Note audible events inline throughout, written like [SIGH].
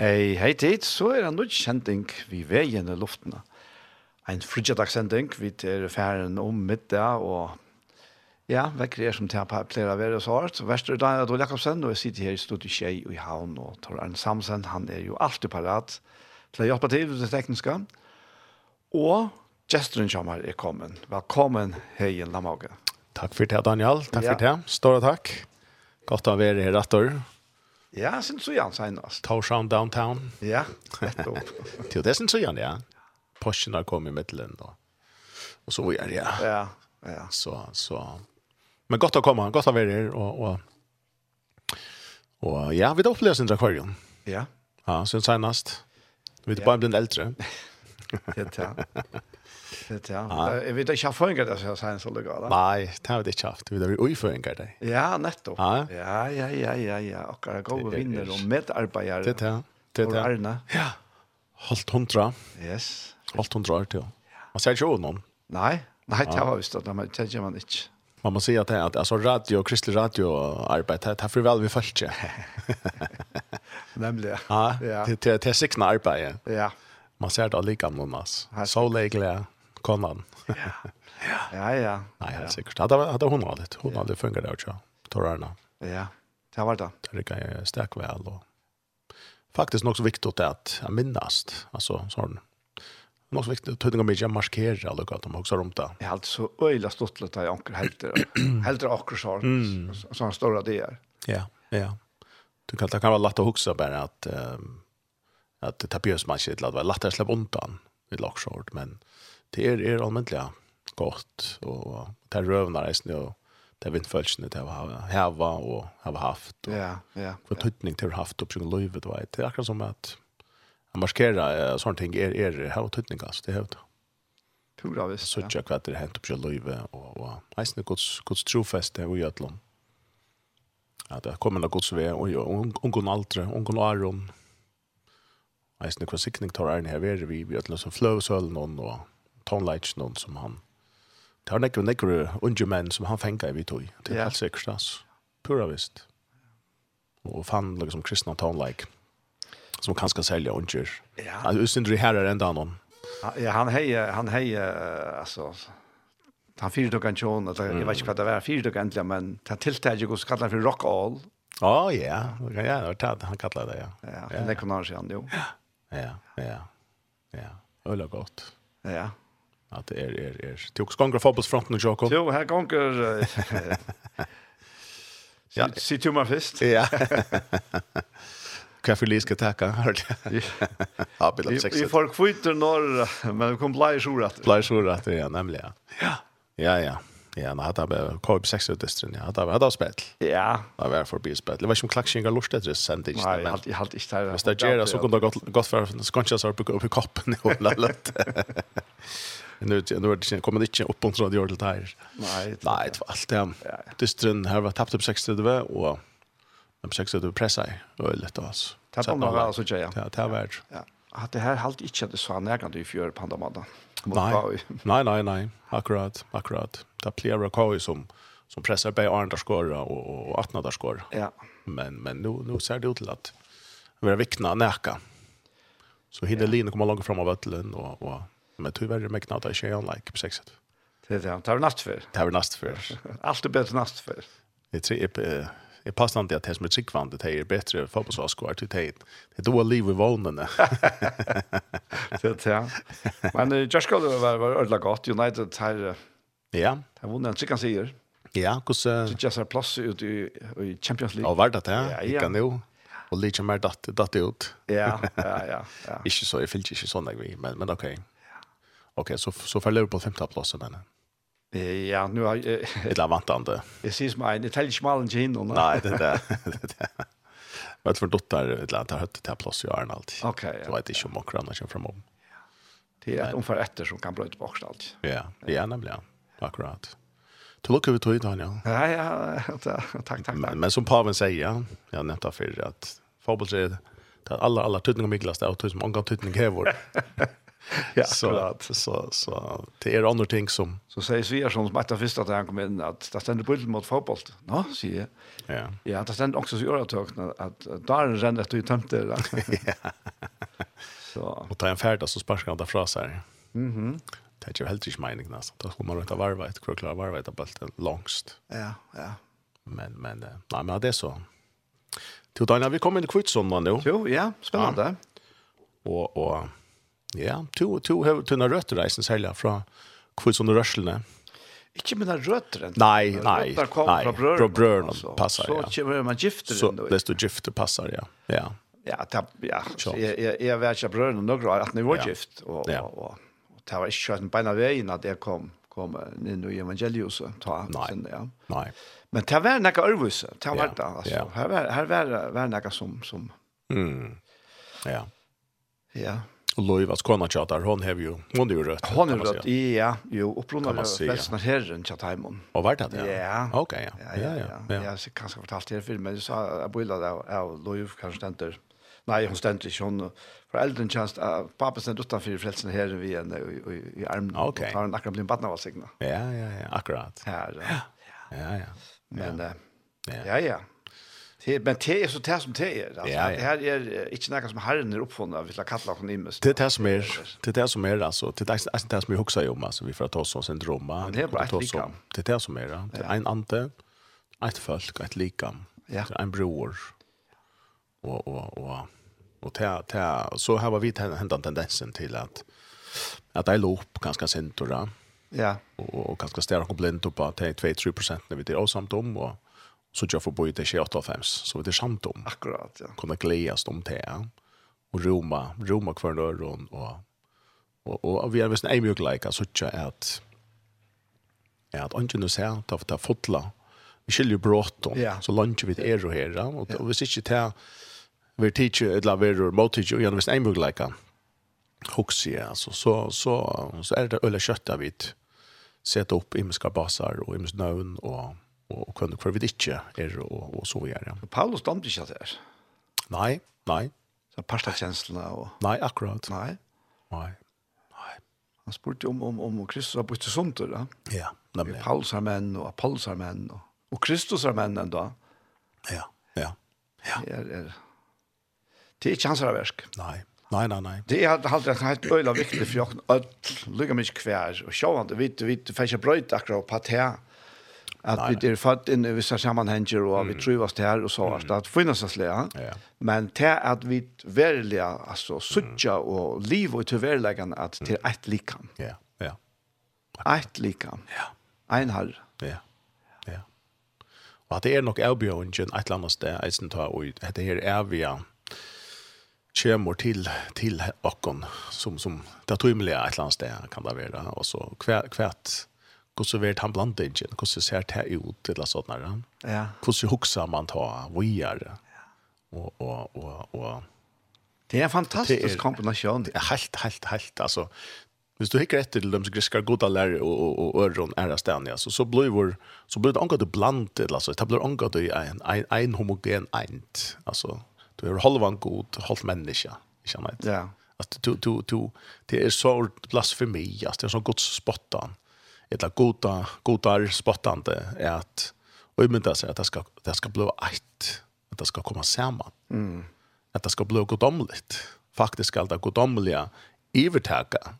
Ei, hei tid, så er det noe kjending vi veien i luftene. En frugedagssending, vi er ferden om middag, og ja, vekker er som til å pleier å være så hardt. Værste er Daniel Adol Jakobsen, og jeg sitter her i studiet Kjei og i Havn, og Tor Arne Samsen, han er jo alltid parat til å hjelpe til det tekniske. Og gesturen kommer er kommet. Velkommen, hei, Lamage. Takk for det, Daniel. Takk ja. for det. Stora takk. Godt å være her, Rattor. Ja, sin så jan senast. Torshavn downtown. Ja, nettopp. Till det sin så ja. Porschen har kommet i midtelen, og, og så vidare, ja. Ja, ja. Så, så. Men gott å komme, gott å være her, og, og, og ja, vi har opplevd sin akvarium. Ja. Ja, sen senast. Vi är bara en äldre. Ja, ja riktigt, ja. Jeg vet ikke, jeg får ikke det så jeg här så det går. Nei, det har vi ikke haft. Vi har ju förängat dig. Ja, nettopp. Ja, ja, ja, ja, ja. ja. Och jag går er, vinner og medarbeidere. Det er det. Det er det. Arne. Ja. Halt hundra. Yes. Halt hundra till. Man ser ikke noen. Nei, nei, det var visst att det tänker man ikke. Man må si at det er, altså radio, kristelig radio arbete, [LAUGHS] det er for vel vi følger ikke. Nemlig, Ja, det är det är signa arbete. Ja. Man ser det lika med oss. Så lägligt konan. ja. Ja, ja. Nej, helt sikkert. Hade det hon aldrig. Hon hade fungerat där också. Torarna. Ja. Det var det. Det kan jag stark väl och faktiskt också viktigt att jag minnast. Alltså sån Något så viktigt att tunga mig jag markera eller gott om också runt det. Jeg har så øyla stått litt av anker helt [CLEARS THROAT] helt akkurat så sån stora det är. Ja, ja. Du kan det kan vara lätt att huxa bara att att det tapiös man shit låt vara lätt att släppa undan vid lockshort men det er, er allmentlig godt, og det er røvende reisende, og det er vindfølelsene til å heve og heve haft, og ja, ja, for tøytning til å ha haft opp sin løyve, det er akkurat som at jeg markerer sånne ting, er, er heve tøytning, altså, det er heve Pura visst, ja. Søtja hva det er hent opp sin løyve, og, og reisende gods, gods trofeste og gjødlom. Ja, det kommer noe gods ved, og ungen aldre, ungen aron, Eisne kvar sikning tar ærne her veri vi, vi ætla som fløvsøl noen og tonlights någon som han tar nekker nekker unge menn som han fengar i vi tog. Det er helt sikkert, altså. Pura visst. Og fann liksom kristna tonlike som kan ska sälja unger. Ja. Alltså syndri här är ända någon. Ja, han hej han hej alltså han fyrt och kan tjån, jag vet inte vad det var, fyrt och äntligen, men det tilltäget går kallar han för rock all. Ja, oh, ja, yeah. ja, ja, han kallar det, ja. Ja, det är kunnar sig han, jo. Ja, ja, ja, ja, godt. gott. Ja, at det er, er, är är tog skonger fotbollsfronten och Jakob. Jo, her gånger. [LAUGHS] Ja, Si to meg først. [LAUGHS] Ja. Kan för läska tacka hörde. Ja, bitte sex. Vi får kvitter når, men vi kommer blei så rätt. Bli så rätt ja, nämligen. Ja. Ja, ja. Ja, men hade bara kom sex ut distrin. Ja, hade hade spel. Ja. Det var för bis spel. Det var ikke om klakksjeng som klaxing och lust det sent jeg Nej, ikke det. Hvis det gjør det, så kunne det gått for gott för skonsas opp i koppen och lätt nu nu är det inte kommer det inte upp på radio till där. Nej, nej, det var allt det. Dystren här var tappat upp 60 och de 60 pressa och lite oss. Tappat några så tjeja. Ja, det var. Ja. Att det här halt inte det så nära i fjör på andra månaden. Nej. Nej, nej, nej. Akkurat, akkurat. Det blir Kaui som som pressar på Arndar skor och och Atnadar skor. Ja. Men men nu nu ser det ut till att vara vikna näka. Så Hidelin kommer långt fram av ötlen och och men tror jag det med knata tjej on like på sexet. Det är det. Tar natt för. Tar natt för. Allt är bättre natt för. Det är jag är passande att det som är tryggvande det är bättre för på svaskar till det. Det är då liv i vånen. [LAUGHS] Det är det. Men jag ska det var var ordla gott United har Ja. Det var en chicken seger. Ja, kus så just har plats ut i i Champions League. Ja, var det det? Ja, ja. kan nu. Och lite mer datt datt ut. Ja, ja, ja. Ja. [LAUGHS] Inte så jag fyllde inte sån vi, men men okej. Okej, okay, så så får Liverpool femte platsen men. Eh ja, nu har [LAUGHS] jag ett avantande. Jag ses mig en italiensk malen gin då. Nej, det där. Det där. Vad för dotter ett land har hött till plats i Arnold. Okej. Okay, ja. Så vet inte om man kan kanske från om. Det är ett ungefär efter som kan blöta bort allt. Ja, det är nämligen. Akkurat. Du lukkar vi tog i Daniel. Ja, ja, [LAUGHS] tack, tack, tack. Men, men som Paven säger, jag nämnde för att fabelser, det är alla, alla tydningar mygglas, det är tydningar, många tydningar här [LAUGHS] ja, akkurat. Så, så, så det är andra ting som... Så säger Sviarsson som att första att han kom in att det ständer bild mot fotboll. Nå, säger jag. Ja. Ja, det ständer också så gör jag att där är det ränna tömt det. Ja. Så. Och ta en färd så sparkar han där fra här. Mhm. Mm det är ju helt inte meningen alltså. Då kommer man runt att varva ett kroklar varva ett bulten långst. Ja, ja. Men men nej men det är så. Till Daniel, vi kommer in i kvittsomman nu. Jo, ja, spännande. Ja. Och och Ja, to to har tunna røtter reisen sälja från kviss under rörslene. Ikke med røtteren. Nei, nei, nei. kom fra brøren. Fra brøren passer, så, ja. Så kommer man gifter så, den. Så desto gifter passar ja. Ja, ja, ta, ja. Så jeg, jeg, jeg vet ikke brøren noen år, at ni var gift. Og, ja. og, og, og det var ikke kjøtt en beina veien at jeg kom, kom inn i evangeliet. Ta, nei, sen, ja. nei. Men det var noe ørvise. Det var det, altså. Ja. Her var, her var, var noe som... som mm. Ja. Ja. Loiva skona chatar hon har ju hon är ju rött. Hon är rött. Ja, jo upprunnar bäst när herren chathemon. Och vart det? Ja. Okej ja. Ja ja. Ja, så kanske fortalt det för men så jag bilda där av Loiv kanske ständer. Nej, hon ständer inte hon för elden tjänst pappa ständer utanför frälsen här vi en i armen. Okej. Har en akkurat blivit barn av signa. Ja ja ja, akkurat. Ja. Ja ja. Men ja ja. Det men det är så det som det är. Alltså det här är inte något som Herren är uppfunnen av, vi ska kalla honom immers. Det är det som är, det är det som är alltså, det är det som vi huxar om alltså vi får ta oss en drömma. Det är det det som är. Det är en ante, ett folk, ett likam. Ja. En bror. Och och och och det det så här var vi hänt tendensen till att att det är lopp ganska sent då. Ja. Och och ganska starkt blind på att det 2-3 när vi det är osamt om och så jag får bo i det 28 så vi det samt om. Akkurat, ja. Kunna glädjas om det. Ja. Och Roma, Roma kvar då och och och vi har visst en mycket lika så tjå att är att ungen oss här ta ta fotla. Vi skiljer brått då. Så lunch vi er och här och och vi sitter där vi teacher eller vi mot teacher och jag visst en mycket lika. Hoxie alltså så så så är det öle kött köttar vid sätta upp imiska basar och imsnön och og kunne kvar vi ikke er og, og så gjør ja. Paulus dømte ikke alt det her. Nei, nei. Så parstakjenslene og... Nei, akkurat. Nei. Nei. Nei. Han spurte om, om, om Kristus har brukt til sånt, da. Ja, nemlig. Paulus har menn, og Apollos har menn, og, og Kristus har menn enda. Ja, ja. ja. Det, er, er, det er ikke hans versk. Nei, nei, nei. nei. Det er alltid en helt øyla viktig for åkken ødel, lykke mye kvær, og sjåvande, vi vet, vi vet, vi vet, vi vet, vi vet, vi vet, att vi är fatt in i vissa sammanhanger och vi tror oss det här och så att det oss att Ja. Men det att vi verkliga alltså sucha och liv och till verkligen att till ett likan. Ja, ja. Ett likan. Ja. Ein halv. Ja. Ja. Och att det är nog avbjörningen ett annat ställe är inte ta och det här är vi kommer till till okkon som som det tror mig ett annat ställe kan det vara och så kvärt kvärt hvordan vet han blant det ikke, hvordan ser det ut til det sånne. Ja. Hvordan hukser man ta vire, og, og, og, og Det er en fantastisk det er, kombinasjon. Det er helt, helt, helt, altså, Hvis du hikker etter til dem som griskar goda lærere og, og, og øron er stedene, så, så blir vår, så blir det angat blandet, altså, det blir omgått i en, en, en homogen eint, altså, du er halvan god, halvt menneske, ikke sant? Ja. Altså, du, du, du, det er så blasfemi, altså, det er så godt spottan, eller goda godar spottande är att och ymynda sig att det ska det ska bli ett att det ska komma samman. Mm. Att det ska bli godomligt. Faktiskt ska det godomliga övertaga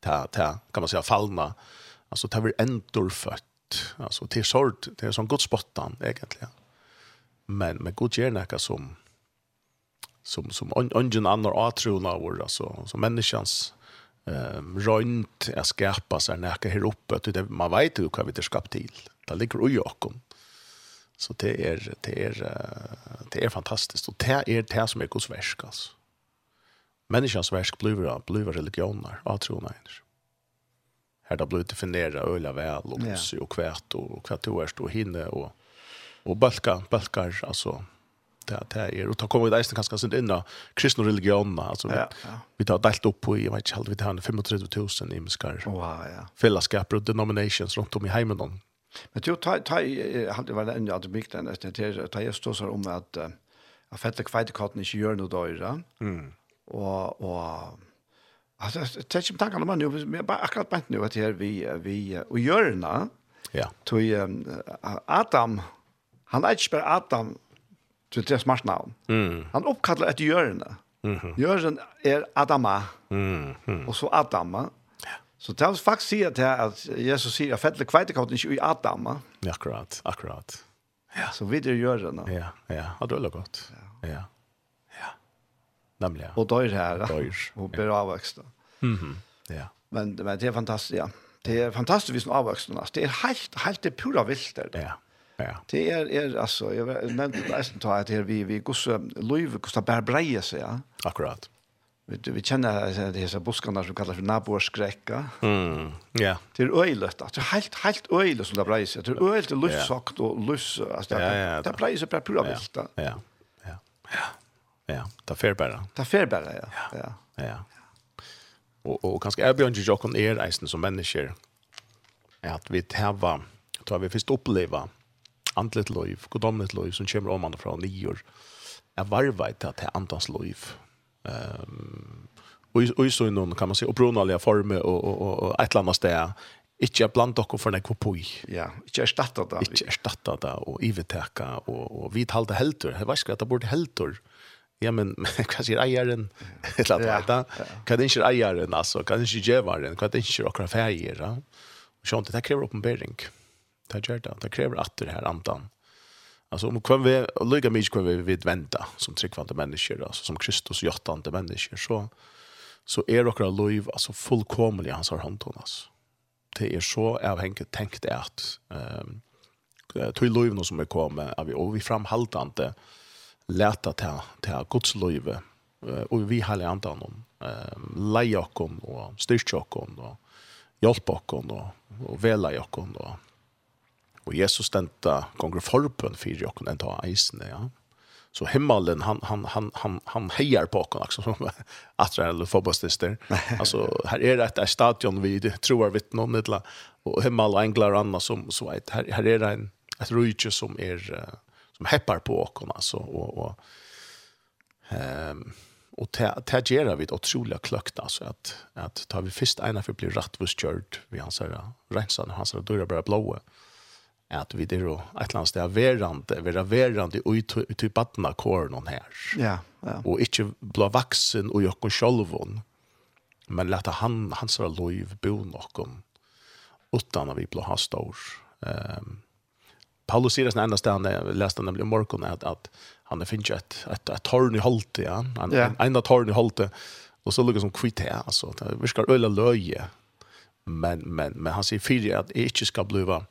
ta ta kan man säga fallna alltså tar vi ändor fött alltså till sort det är som Guds spottan egentligen men med god gärna som som som ungen annar atrona vår alltså som människans um, rönt är skärpa sig näka här uppe. Det, man vet ju vad vi det skapat till. Det ligger i åkom. Så det är, det är, det är fantastiskt. Och det är det som är Guds verk Alltså. Människans verk blir, blir religioner av trona ens. Här det blir definiera öliga väl och yeah. och kvärt och kvärt och hinne och, och balka, balkar alltså det det är och ta kommer det nästan kanske sent in då kristna religionerna alltså ja, ja. vi tar delt upp på jag vet inte helt vi tar 35000 i muskar. Wow ja. fellowship och denominations runt om i hemmen. Men du tar tar hade väl ändå att bygga den efter tar jag så om att att fette kvätekarten inte gör något då. Mm. Och och Alltså det är inte om man nu men bara akkurat bänt nu att här vi vi och görna. Ja. Tog Adam han är inte bara Adam Så det är smart namn. Mm. Han uppkallar ett görne. Mm. -hmm. Görnen är Adama. Mm. -hmm. Och så Adama. Ja. Så det är faktiskt säga till att Jesus säger att fettle kvitekott inte i Adama. Ja, akkurat, akkurat. Ja, så vidare görnen. Ja, ja, har det gott. Ja. ja. Ja. Nämligen. Och då är det här. Dör. Och blir avväxta. Mhm. Mm ja. Men men det är fantastiskt, ja. Det är fantastiskt visst avväxten. Det är helt helt det pura vilt där. Ja. Ja. Det är är alltså jag nämnde nästan ta att här vi vi gosse Louis Gustav Berbreje så ja. Akkurat. Vi vi känner det här buskarna som kallas för naboskräcka. Mm. Ja. Det är öjligt det är helt helt öjligt som det brejer sig. Det är öjligt och lustsakt och lust alltså det ja. det brejer sig på pura vilt. Ja. Ja. Ja. Ja. Det är färbara. Det är färbara ja. Ja. Ja. Och och kanske är Björn Jokon är reisen som människor. Är att vi tävva tar vi först uppleva andligt liv, godomligt liv som kommer om andra från nior. Är varva till att det andans liv. Ehm um, och så någon kan man säga opronaliga former och och och ett annat ställe Ikke er blant dere for nekko poi. Ja, ikke erstatta det. Ikke erstatta det, og iveteka, og, og vi talte helter. Jeg vet ikke at det burde helter. Ja, men [LAUGHS] hva sier eieren? Eller annet, ja, ja. Hva er det ikke eieren, altså? Hva er det ikke djevaren? Hva er det ikke akkurat feir? Ja? Sånn, det krever oppenbering. Ja. Det gör det. Det kräver att det här antan. Alltså om kvar vi lugga mig kvar vi vid vänta som tryckvante människor alltså som Kristus jottande människor så så är er okra liv alltså fullkomlig hans har hand oss. Det är er så avhängigt er tänkt det att ehm um, till liv som är komma av vi och vi framhaltande lätta till till Guds liv uh, och vi har lärt om ehm lejakom och styrchokom och hjälpa och och vela jakom då Og Jesus stenta gonger forbønn fyrir jokken enn ta eisene, ja. Så himmelen, han, han, han, han, han heier på okken, liksom, som [LAUGHS] atre eller fotballstister. [LAUGHS] altså, her er det et stadion vi tror vitt noen, etla, og himmel og engler og anna, som, så et, her, her er det en, et rujtje som er, som heppar på okken, altså, og, og um, och ta gjør vi det utrolig klökt alltså att att tar vi först ena för blir rätt vars vi hans säger rensene, hans säger døra bare blåa at vi det då ett land där verande vera verande och i typ badna kåren här. Ja, ja. Och inte blå vaxen och jag och självon. Men lette han hans liv bo någon utan at vi blå ha stor. Ehm um, Paulus säger sen ända stan leste nemlig om morgon att at han er finns ett ett et torn i hållte ja. En yeah. en torn i hållte och så lukar som kvitt her, alltså det viskar öla löje. Men men men han säger fyra att det inte ska bliva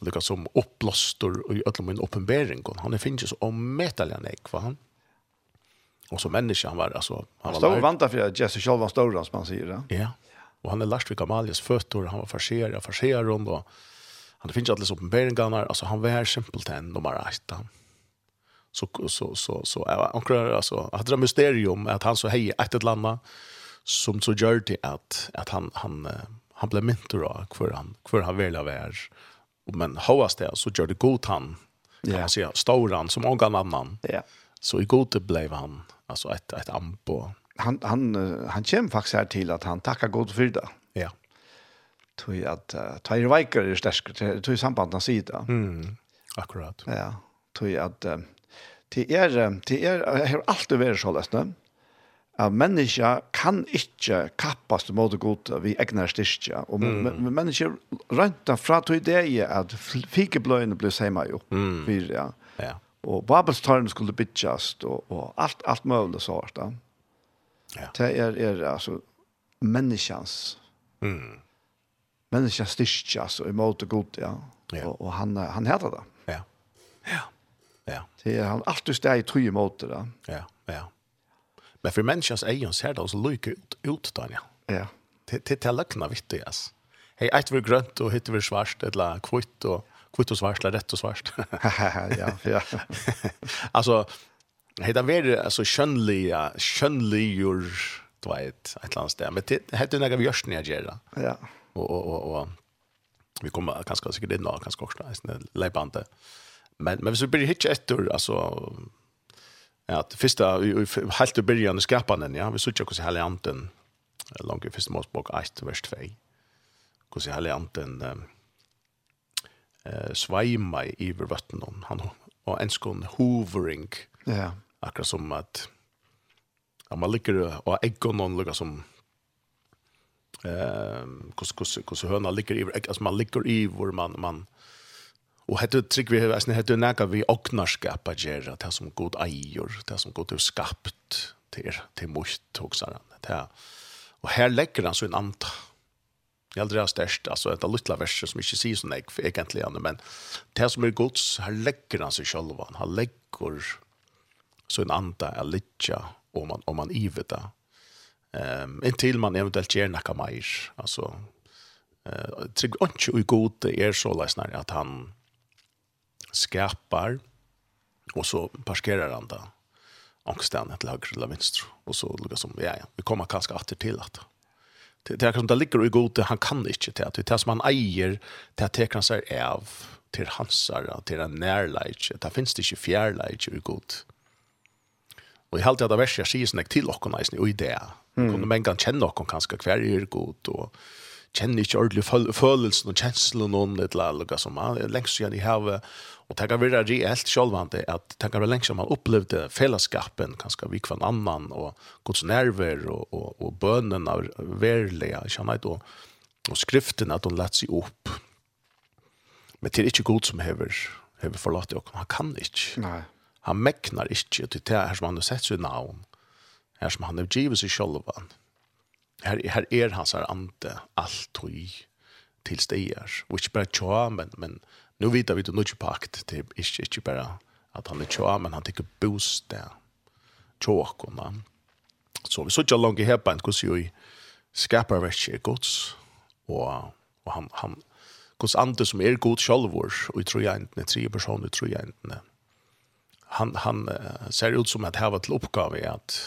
lukka som oppblåstor i öllum min uppenbering. Han är finnes om metalian ek, va han? Och som människa han var alltså han var stor vanta för Jesse Scholvan stor som man säger. Ja. ja. Och han är Larsvik Amalias fötter, han var farserad, farserad runt och han finns alldeles uppenberingarna, alltså han var simpelt en nummer 8. Så så så så ankrar alltså hade det mysterium att han så hej ett ett landa som så gör det att att han han han blev mentor av för han för han väl av men hoas det så gör det god han. Ja, yeah. man storan som många annan. Ja. Yeah. Så i god blev han alltså ett ett ambo. Han han han käm faktiskt här till att han tackar god för det. Ja. Yeah. Tror att uh, tar ju viker är starkt. Tror sambanden sida. Mm. Akkurat. Ja. Tror att uh, Det är det är har alltid varit så läst, at menneska kan ikkje kappast mot god vi egnar styrkja. Og mm. menneska rønta fra to ideer at fikebløyene ble seima jo. Mm. Fyr, ja. ja. Og babelstaren skulle bytjast og, og alt, alt mulig sånt. Da. Ja. Det er, er altså menneskans mm. menneskans styrkja så imot god, ja. ja. Og, og han, han heter det. Ja. Ja. Ja. Det er han alltid steg i tru imot det. Da. Ja, ja. Men för människans egen ser det så lika ut, ut då, [LAUGHS] ja. Ja. [LAUGHS] Det är lökna vitt, alltså. Hej, ett var grönt och hittar vi svart, eller kvitt och kvitt och svart, eller rätt och svart. ja, ja. alltså, hej, det var alltså skönliga, skönligjor, du vet, ett land där. Men det heter några vi görs när jag Ja. Och, och, och, och vi kommer ganska säkert in då, ganska också, lejbande. Men, men hvis vi blir hittar ett år, alltså, att första helt i början i skapanen ja vi söker hur så här anten långt i första Mosebok 1, vers 2 hur så här anten eh svaima i vattnet han och en skon hovering ja. Akkurat som at Ja, man ligger og egg noen ligger som eh kus kus kus höna ligger i alltså man ligger i hvor man man Og hette trygg vi hevesne, hette nega vi ognarskap a gjerra, det som god eier, det som god er skapt til, til mot, hoksar han. Og her legger han så en anta. Jeg aldri har størst, altså et av luttla verset som ikke sier sånn jeg egentlig, men det som er gods, her legger han seg selv, han legger så en anta er litja, om man, om man iver det. Um, inntil man eventuelt gjør nekka mer, altså, uh, trygg, ikke ui god er så leisnare at han, skapar och så parkerar han där angsten till höger eller vänster och så lukar som ja ja vi kommer kanske åter till att det det kan det ligger i god han kan inte till att det som han äger det att det sig av till hansar till en närlage det finns det inte fjärlage i god Och i halvtid det vers jag sier sånn til åkken og i det. Mm. Kunne man kan kjenne åkken kanskje hver er god, og kjenner ikke ordentlig føl følelsen og kjenslen og noen eller noe som man er lengst igjen i havet. Og det kan være reelt selvvante at det kan være lengst man opplevde fellesskapen, kanskje vi kvann annan, og gods nerver og, og, og bønnen av verlige, kjenner jeg, og, og skriften at hun lett seg opp. Men det er ikke god som hever, hever forlatt dere, han kan ikke. Nei. Han meknar ikke til det her som han har sett seg navn, her som han har givet seg sjølvan. Her, her er hans her ante alt og til stier. Og ikke bare tja, men, men nu vet vi det nå ikke pakt. Det er ikke, ikke bare at han er tja, men han tenker bostad tja kona. Så vi så ikke langt i hebbein, hvordan jo i skaparverket er gods, og, og han, han, hvordan andre som er god sjálfur, og i trojentene, tre personer i trojentene, han, han uh, ser ut som at heva til oppgave er at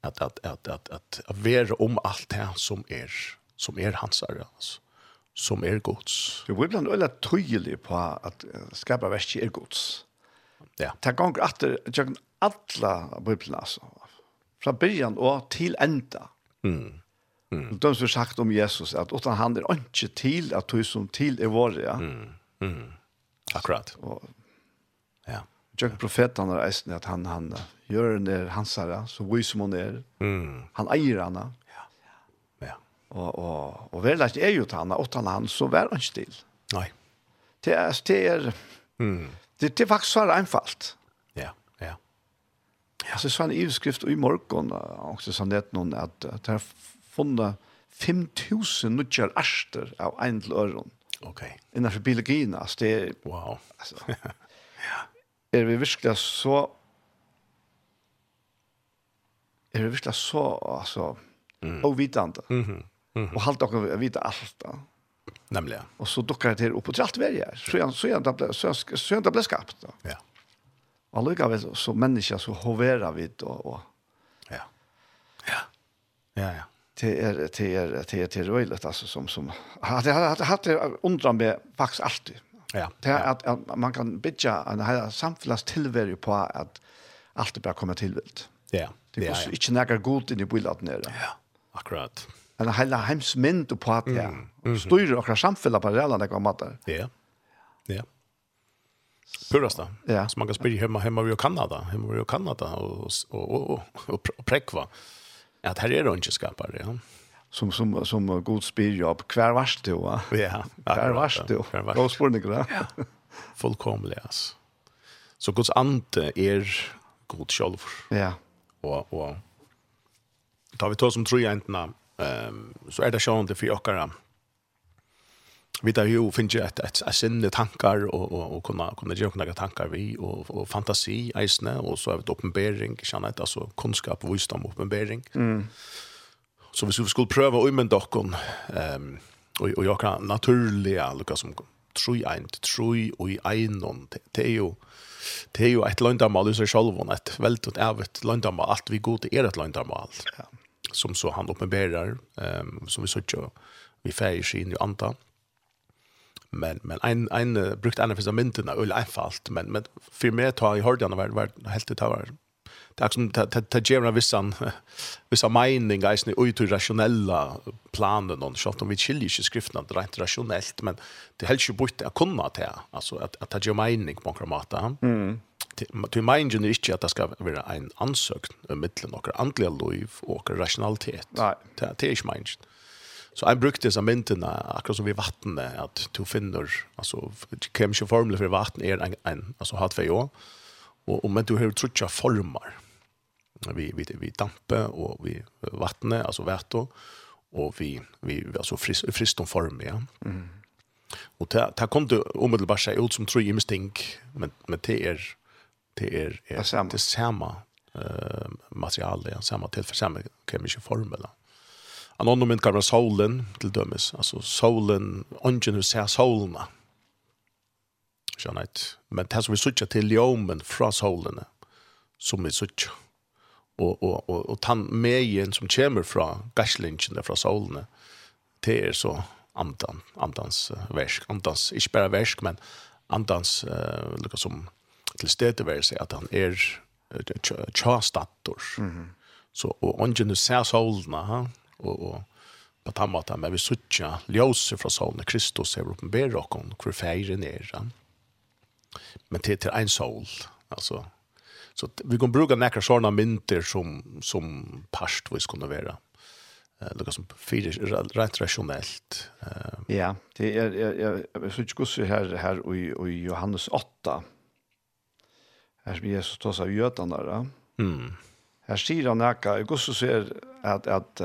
att att att att att att vara om allt det som är som är hans alltså som är Guds. Det var bland alla tydlig på att skapa värst är Guds. Ja. Ta gång att jag alla bibeln alltså. Från början och till ända. Mm. Mm. De som sagt om Jesus att utan han är inte till att du som till är vår ja. Mm. Mm. Akkurat. Och, ja. Jag profeten eisen att han han Jørgen er hansara, så vis som hon er. Mm. Han eier henne. Ja. ja. Og, og, og veldig er jo til henne, og til henne, så vær han still. til. Nei. Det er, det er, mm. det, det er faktisk så einfalt. Ja, ja. ja. Så sa en ivskrift i morgen, og så sa det noen, at, at det har funnet 5.000 nødgjør ærster av en til øren. Ok. Innenfor biologien, altså det er... Wow. altså, [LAUGHS] ja. Er vi virkelig så är det visst så alltså mm. ovitande. Mhm. Mm mm -hmm. Och halt också vita allt. Då. Nämligen. Och så dockar det upp på allt vägar. Så är så jag inte så så det blev skapt. Då. Ja. Alla gav så, så människa så hoverar vi då och ja. Ja. Ja ja. Det är det är det är det roligt alltså som som hade hade det undrar mig faktiskt alltid. Ja. Det är att, att man kan bitcha en hela samfällas tillvaro på att allt bara kommer till. Ja. Det er ja. ikke nækker godt inn i bilaten nere. Ja, akkurat. En det hele heimsmynd på at det mm. styrer akkurat samfunnet på reallene det kommer til. Ja, ja. Purast då. Ja. Så man kan spela hemma hemma i Kanada, hemma i Kanada och och och, och, och präkva. Att här är det inte skapare, ja. Som som som god spel jobb kvar vart du va. Ja. Kvar vart du. Vad spår ni då? Ja. Fullkomligt. Så Guds ande är god själv. Ja og, og tar vi to som tror jentene, um, så er det sjående for dere. Vi tar jo finnes et, et, et sinne tankar, og, og, og kunne, kunne gjøre noen tankar vi, og, og fantasi, eisene, og så er det oppenbering, kjenne et, altså kunnskap, visdom, oppenbering. Mm. Så hvis vi skulle prøve å umynda dere, um, og, og gjøre naturlige, lukka som troi ein troi og i einon, det er jo det er jo et landamal i seg selv, et veldig evet landamal, alt vi god er et landamal, ja. som så han oppenberer, um, som vi sier vi færer seg inn i anta. Men, men en, en, brukt en av disse myndene, øyelig einfalt, men, men for meg tar jeg hørte han var, var helt ut av det är som det ger en vissan [LAUGHS] vissa mening guys ni ut rationella planen någon shot om vi skiljer ju skriften att rent rationellt men det helst ju bort att komma till alltså att att det ger mening på kramata. Mm. Du menar ju inte att det ska vara en ansökt mellan några andliga liv och rationalitet. Nej. Det det är inte meningen. Så jeg brukte disse myntene, akkurat som vi vattnet, at du finner, alltså, kemisk formler för vatten är en, en alltså, har två år. Och, og, men du har trutja formar vi vi vi dampe och vi vattne alltså värto och vi vi alltså frist frist om form ja. Mm. Och det det kom det omedelbart sig ut som tror jeg mistänk men men det er det är det samma det samma eh material det samma till för samma kemiska formel. Anonymen kan vara solen till dømes alltså solen ungen hur ser solen. Janett. Men det som vi söker till jomen från solen som vi söker og og og og tann megen som kjemur frá gaslinchen frá solne te er så andan andans verk. Andans ikkje berre verk men andans uh, lukka som til stede ver seg at han er chastator mm så og ungen ser solna ha og og på tann måten men vi søkja ljøse frá solne Kristus er openber og kon kvar feiren er han men te til ein sol altså Så vi kan bruka några sådana mynter som, som parst vi skulle vara. Eh, något som fyra rätt rationellt. Eh. Ja, det är, jag, jag, synes ikke också här, här i, i Johannes 8. Här som Jesus tas av götan där. Mm. Här sier han näka, jeg också ser att, att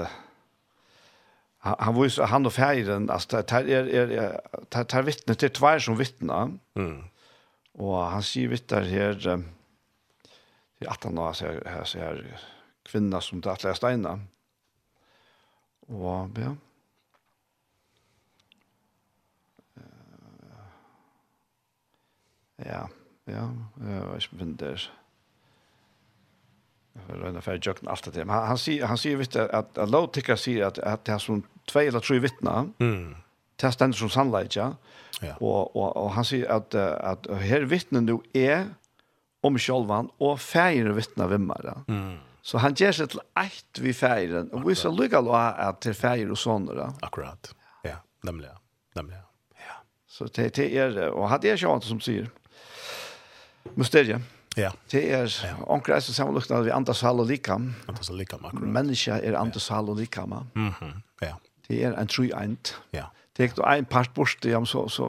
han var han og feiren, alltså det er, er, er, det er vittne det tvær som vittna. Mm. Och han säger vittnar här till att han har så här så här kvinna som det attliga steina. Och ja. Ja, ja, jag vet det. Jag vet inte för jag jökna allt det. Men han säger, han säger visst att, att Low Ticker sig att, att det är som två eller tre vittna. Mm. Det ständer som sannleik, ja. ja. Och, och, och han säger att, att här vittnen nu är om sjølvan, og fægeren vittna vimmare. Mm. Så han gjør seg til eit vi feiren, og vi skal lykke lå at til fægeren og sånne. Akkurat, ja, nemlig, nemlig. Ja. Så det, det er, og han er sjølvan som sier, mysteriet. Ja. Det er onkel er så sammenlukta vi andas hall og likam. Antas og likam akkurat. Menneska er andas hall og likam. Mhm. Mm ja. Det er en tru eint. Ja. Det er ikke en part bort, ja, så så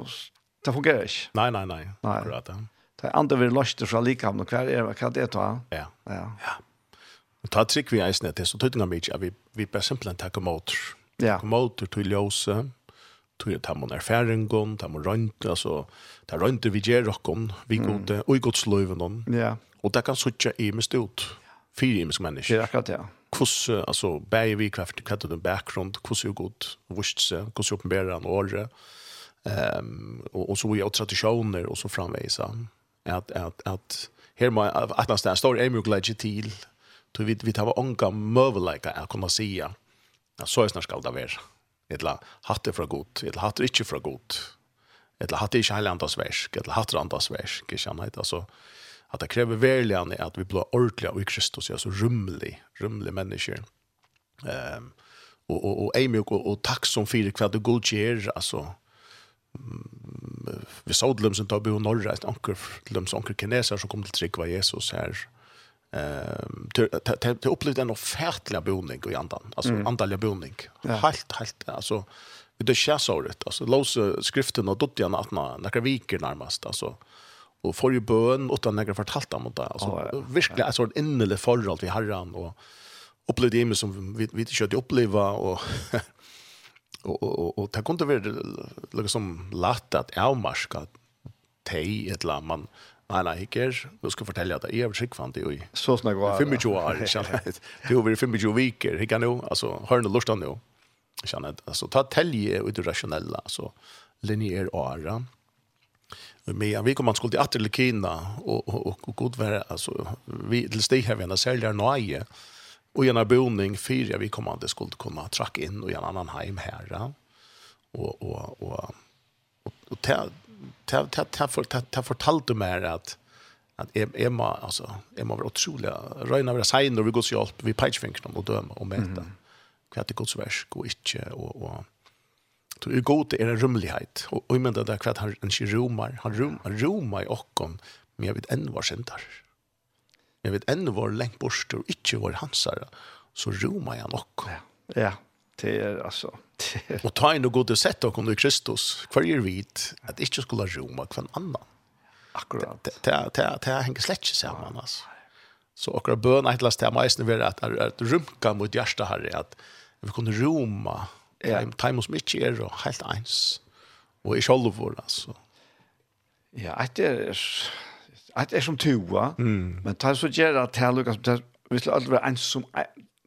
det fungerer ikke. Nei, Nei, nei, nei. Akkurat. Ja. Det er andre vi løste fra likhavn, og hva er hva er det ta? Ja. Ja. ja. Og ta trikk vi eisene til, så tøytinga mye, at vi, vi bare simpelthen takker mot. Ja. Takker mot til ljøse, til ta mon erfaringen, ta mon rønt, altså, ta rønt vi gjør rokken, vi gode, og i godsløyven. Ja. Og det kan suttje i mest ut, fire i mest mennesker. Ja, akkurat, ja Hvordan, altså, bäj vi kraft katta den bakgrund kus hur gott vurst så hvordan uppenbara en år ehm och og så vi har tradisjoner, og så framvisa at, at, at her må at nästan en stor emulage till då vi vi tar anka mövelika att kunna se ja så er snart ska det vara eller hatte fra gott eller hatte inte fra gott eller hatte inte hela andas verk eller hatte andras verk jag känner inte altså at det krever verkligen at vi blir ordentlige og i Kristus altså rumlig rumlig mennesker. ehm um, og, og, og, og, og, og takk som för hva och god altså, alltså vi så dem som tar bo norra, et anker, dem som anker kineser som kom til trikva Jesus her, til opplevde en offertlig boning i andan, altså mm. andalig boning. Ja. Helt, helt, altså, vi det så rätt altså, låsa skriften og dottjen at nekka viker nærmest, altså, og får jo bön utan nekka fortalt om det, altså, oh, ja. virkelig, altså, en innelig forhold til herren, og opplevde det som vi, vi ikke kjøtt oppleva, og [LAUGHS] och och och det kunde vara liksom lätt att avmarska tej ett land man nej nej hickers då ska fortälja att jag har skickfant i så snägg var 25 år så det över 25 veckor hickar nu alltså har den lustan nå. jag känner Altså, ta telje och det rationella. Alltså linjär ara men vi kommer att skulle att till Kina og, og, og god [LAUGHS] være, altså, vi til steg her, vi en säljer nöje och gärna boning fyra vi kommer att skulle kunna tracka in och en annan hem här och och och och ta ta ta ta för ta, ta fortalt du mer att att är är man alltså är man var otroligt röna vara sig när vi går så hjälp vi peachfinken och döma och mäta mm. kvart det så värst inte och och Så är god är en rumlighet. Och, och men det där kvart han, han romar. Han rum i i okkon. Men jag vet än var syndar men vi ännu var längt bort och inte var hansare så roma jag nog. Ja. Ja, det är alltså det är... och ta inn og gå til sett och kom Kristus. hver är vi att ikke skulle roma hver annan. Akkurat. Det det det det hänger slätt samman alltså. Så och våra bön att lasta mig snur att att rumka mot hjärta här att vi kunde roma. Ja, time som mig är och helt ens. Och i själva alltså. Ja, det är att det är som tua, mm. men tar så gärna att här Lukas, vi skulle alltid vara en som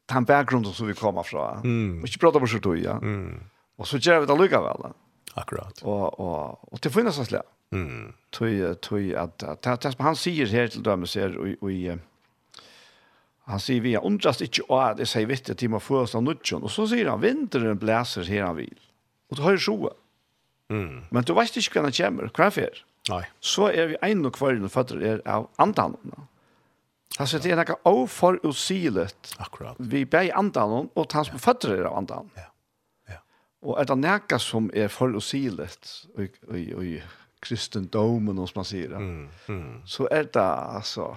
den bakgrunden som vi kommer från. Mm. Och inte prata på så tog, ja. Mm. Och så gör vi det lukas väl. Akkurat. Och och och det finns så slä. Mm. Tui tui att att det som han säger här till dem säger och och, han säger vi undrast inte att det säger vitt att man får så nutchen och så säger han vintern blåser här han vill. Och du har ju så. Mm. Men du vet inte hur han kommer. Kvar för. Nei. Så er vi ein og kvar når fatter er av andan. Altså det er noe ofor usilet. Akkurat. Vi ber andan og han som fatter er av andan. Ja. ja. Og er det noe som er for usilet og, og, og kristendomen, som man sier, mm, mm. så er det altså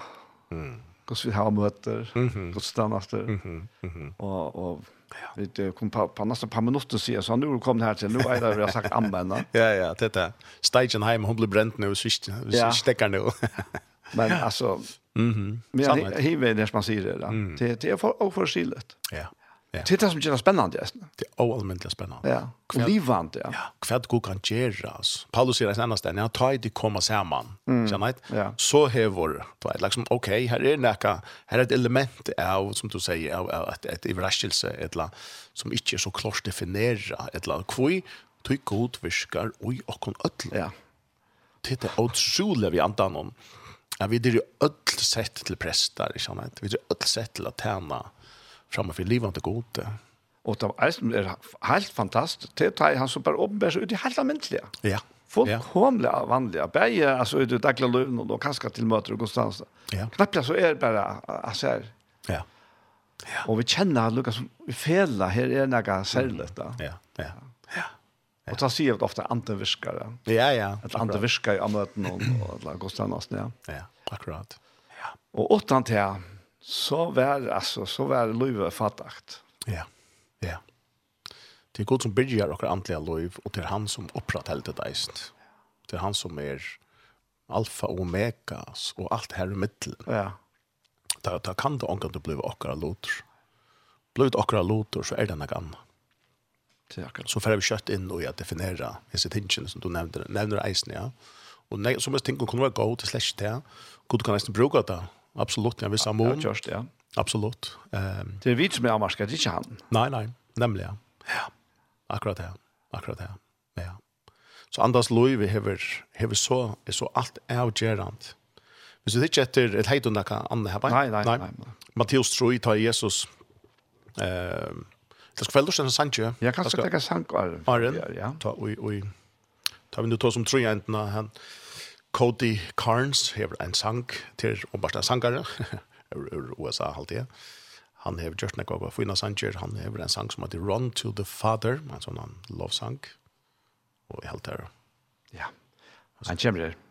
mm. hvordan vi har møter, mm -hmm. hvordan det er og, og Ja. Det kom på, på nästan par minuter så så nu kom det här till nu är det jag sagt använda. [LAUGHS] ja ja, det där. Stagen hem hon blir bränt nu så Ja. stäcker nu. [LAUGHS] Men [LAUGHS] alltså Mhm. Mm men hiver det som man säger det. Det det är för oförskilligt. Ja. Ja. Det är det som gör spännande. Det är oallmäntligt spännande. Ja. Och livant, ja. Ja, kvad god kan göra. Alltså. Paulus säger en annan ställe, jag tar det komma samman. Mm. Känner inte? Ja. Så här var det. Liksom, okej, okay, här är näka, här är ett element av, som du säger, av, av ett, ett överraskelse, ett som inte är så klart definiera. Ett land. kvui, tog god viskar, oj, och hon öll. Ja. Det är otroligt vi antar om. Ja, vi är ju öll sett till prästar, känner inte? Vi är öll sett till att tjäna framför livande gode. Och det är helt fantastiskt. Det er han som bare åpenbærer seg ut i helt mänskliga. Ja. Fullkomliga vanliga. Bäge, alltså ut i dagliga löven och då kanske till möter och konstans. Ja. Knappt så är det bara, alltså här. Ja. Ja. Och vi känner Lucas vi fela här är några särligt då. Ja, ja. Ja. Och så ser jag ofta andra viskare. Ja, ja. Att andra viskare i möten och alla konstans, ja. Ja, akkurat. Ja. Och åttan till så var alltså så var Löve fattigt. Ja. Ja. Det är Gud som bygger och antliga liv och det är han som upprätthåller det där. Det är han som är alfa och omega och allt här i mitten. Ja. Där där kan det angår det blir och Blir det och lotor så är det något annat. Så får vi kött in och jag definiera hese tingen som du nämnde, nämner eisen, ja. Och som så måste tänka kunna gå till slash där. Gud kan nästan bruka det absolut. Jag vill samma ja, just, ja. Absolut. Ehm det är vi som är amarska, det är inte han. Nej, nej, nämligen. Ja. Akkurat det. Akkurat det. Ja. Så andas lov vi hever hever så är så allt avgörant. Men så det är inte ett heit under kan andra här. Nej, nej, nej. nej. Matteus tror i tar Jesus. Ehm Det ska fälldes en sanche. Jag kan ta en sanche. Ja, ja. Ta oj oj. Ta vi nu tar som tror ändarna inte han Cody Carnes har en sang til og bare en sangare [LAUGHS] ur USA halvtid. Han har gjort noe av fina sanger. Han har en sang som heter Run to the Father, en sånn lovsang. Og helt der. Ja, han kommer her.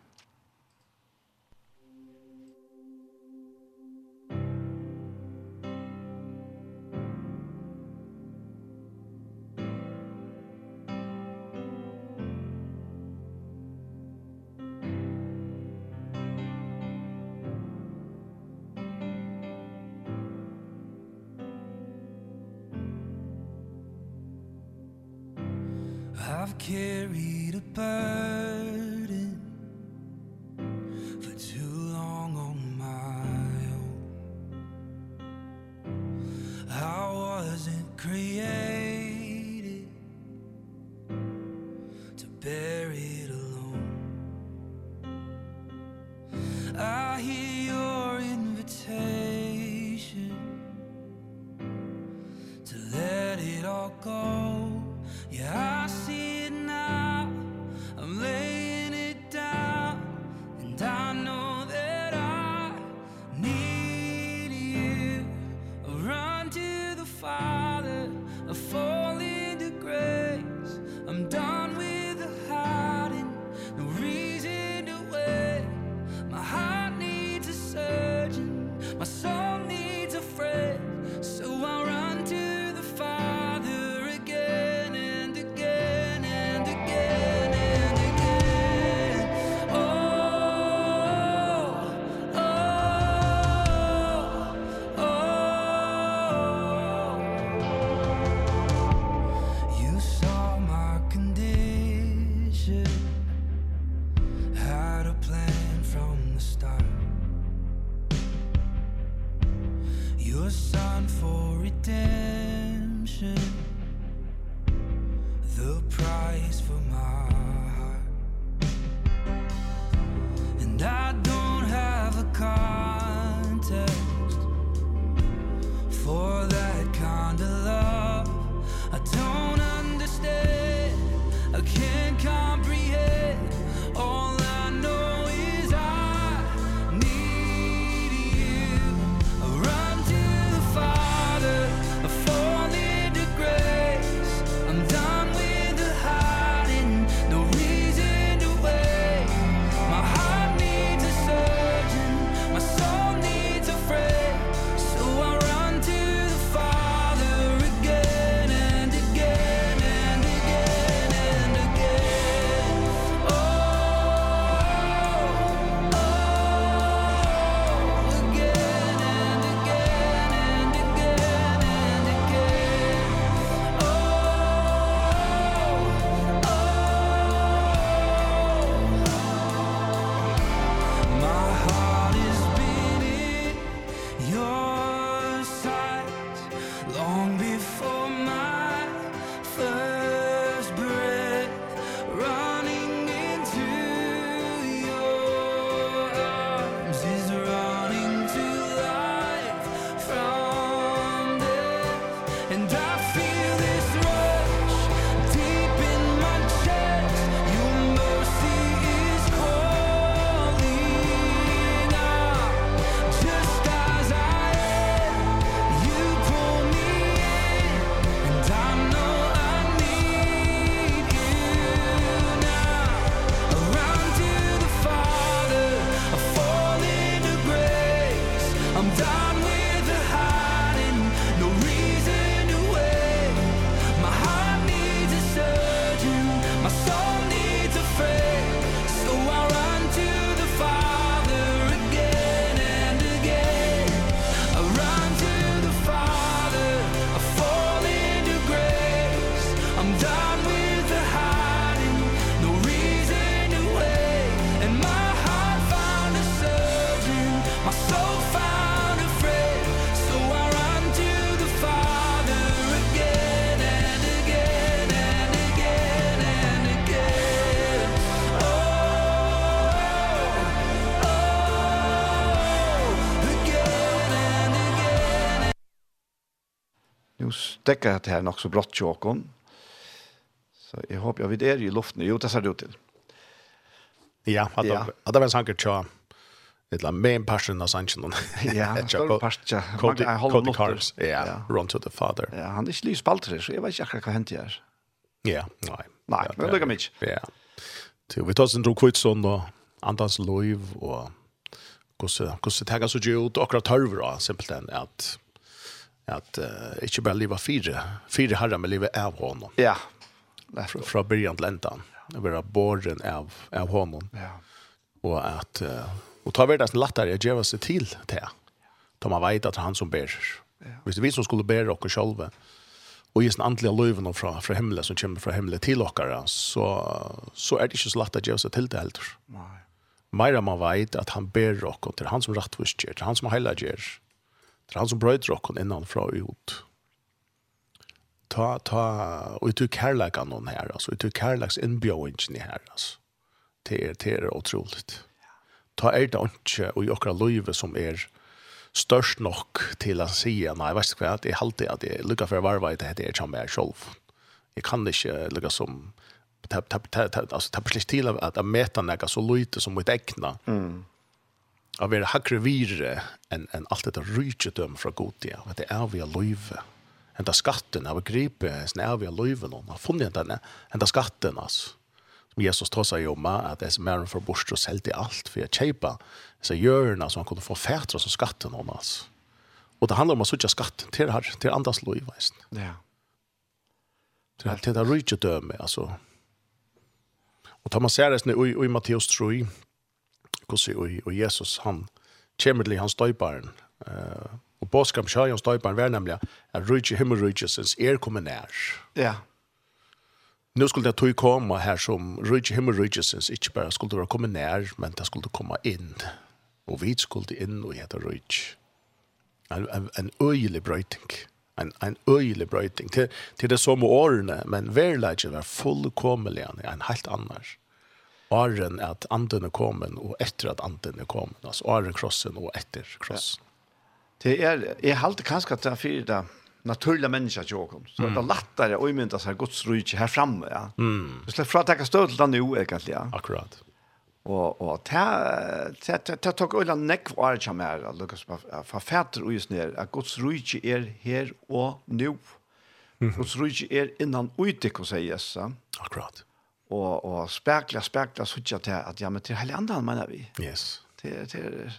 stekker det her nok så brått tjåkon. Så jeg håper, jeg vi er i luften. Jo, det ser det ut til. Ja, at ja. det var en sanker tja. Det var main passion av sannsjonen. [LAUGHS] Ja, en større person. Cody Carnes, ja, Run to the Father. Ja, han er ikke lys spaltere, så jeg vet ikke akkurat hva hentet her. Ja, nei. Nei, men det kan vi ikke. Ja. Så vi tar oss en drog kvitsson og Andans Loiv og hvordan det tager så ut akkurat tørver, simpelthen, at att uh, inte bara leva fyra fyra herrar men livet av honom. Ja. Från, från fra början till ändan. Det var borgen av av honom. Ja. Och att uh, och ta världens lättare att ge sig till det. De man vet att han som bär. Ja. Visst vi som skulle bära och själva. Och just den andliga löven från från himlen som kommer från himlen till oss så så är det inte så lätt att ge sig till det heller. Nej. Meira man vet att han ber och till han som rättvis han som heilager Det er han som brøyder dere innan fra og ut. Ta, ta, og jeg tror kærlegan noen her, altså. Jeg tror kærlegs innbjøringen her, altså. Det er, det er utroligt. Ta er det ikke, og i okra løyve som er størst nok til å si, nei, jeg vet ikke hva, det er alltid at jeg lykker for å varve i det det er ikke mer selv. Jeg kan ikke lykke som, ta ta ta altså, det er slik til at jeg møter noe så lite som mitt egna. Mm av vera hakre vire än en alt dette rydgjedøm fra godia, og det er vi av en Enda skatten av gripe, snär er vi av løyve noen, har funnet en enda skatten, alltså. Som Jesus tar seg om, at det er mer för for bort og selgte alt, for jeg så gjør som så han kunne få fætre som skatten om, altså. Og det handlar om å sutja skatt til, her, til andras löve, veisen. Ja. Til, til det rydgjedømme, altså. Og tar man ser det i, i Matteus 3, hvordan og, og Jesus han kommer til hans døyparen. Uh, og påskam kjøy hans døyparen var nemlig at rydde himmelrydde er kommet nær. Ja. Nu skulle det tog komme her som rydde himmelrydde sinns ikke bare skulle det komme nær, men det skulle komme inn. Og vi skulle inn og hette rydde. En, en, en øyelig brøyting. En, en øyelig brøyting. Til, til det som årene, men verleggen var fullkomelig en helt annars åren at anden er kommet, og etter at anden er kommet. Altså åren krossen og etter krossen. Ja. Det er, jeg halte kanskje at det er fyrir det naturliga mennesker til åkken. Så mm. det er lettere å umynda seg Guds rydde her framme. Ja. Mm. Du släpper från att ta stöd till det nu egentlig, Ja. Akkurat. Och, och det det tog öjla nekv och det mer. Lukas förfäter og just ned, at Guds rike er her og nå. Guds rike er innan utik och säger. Akkurat og, og spekla, spekla, suttja til at ja, men til hele andre han mener vi. Yes. Til, til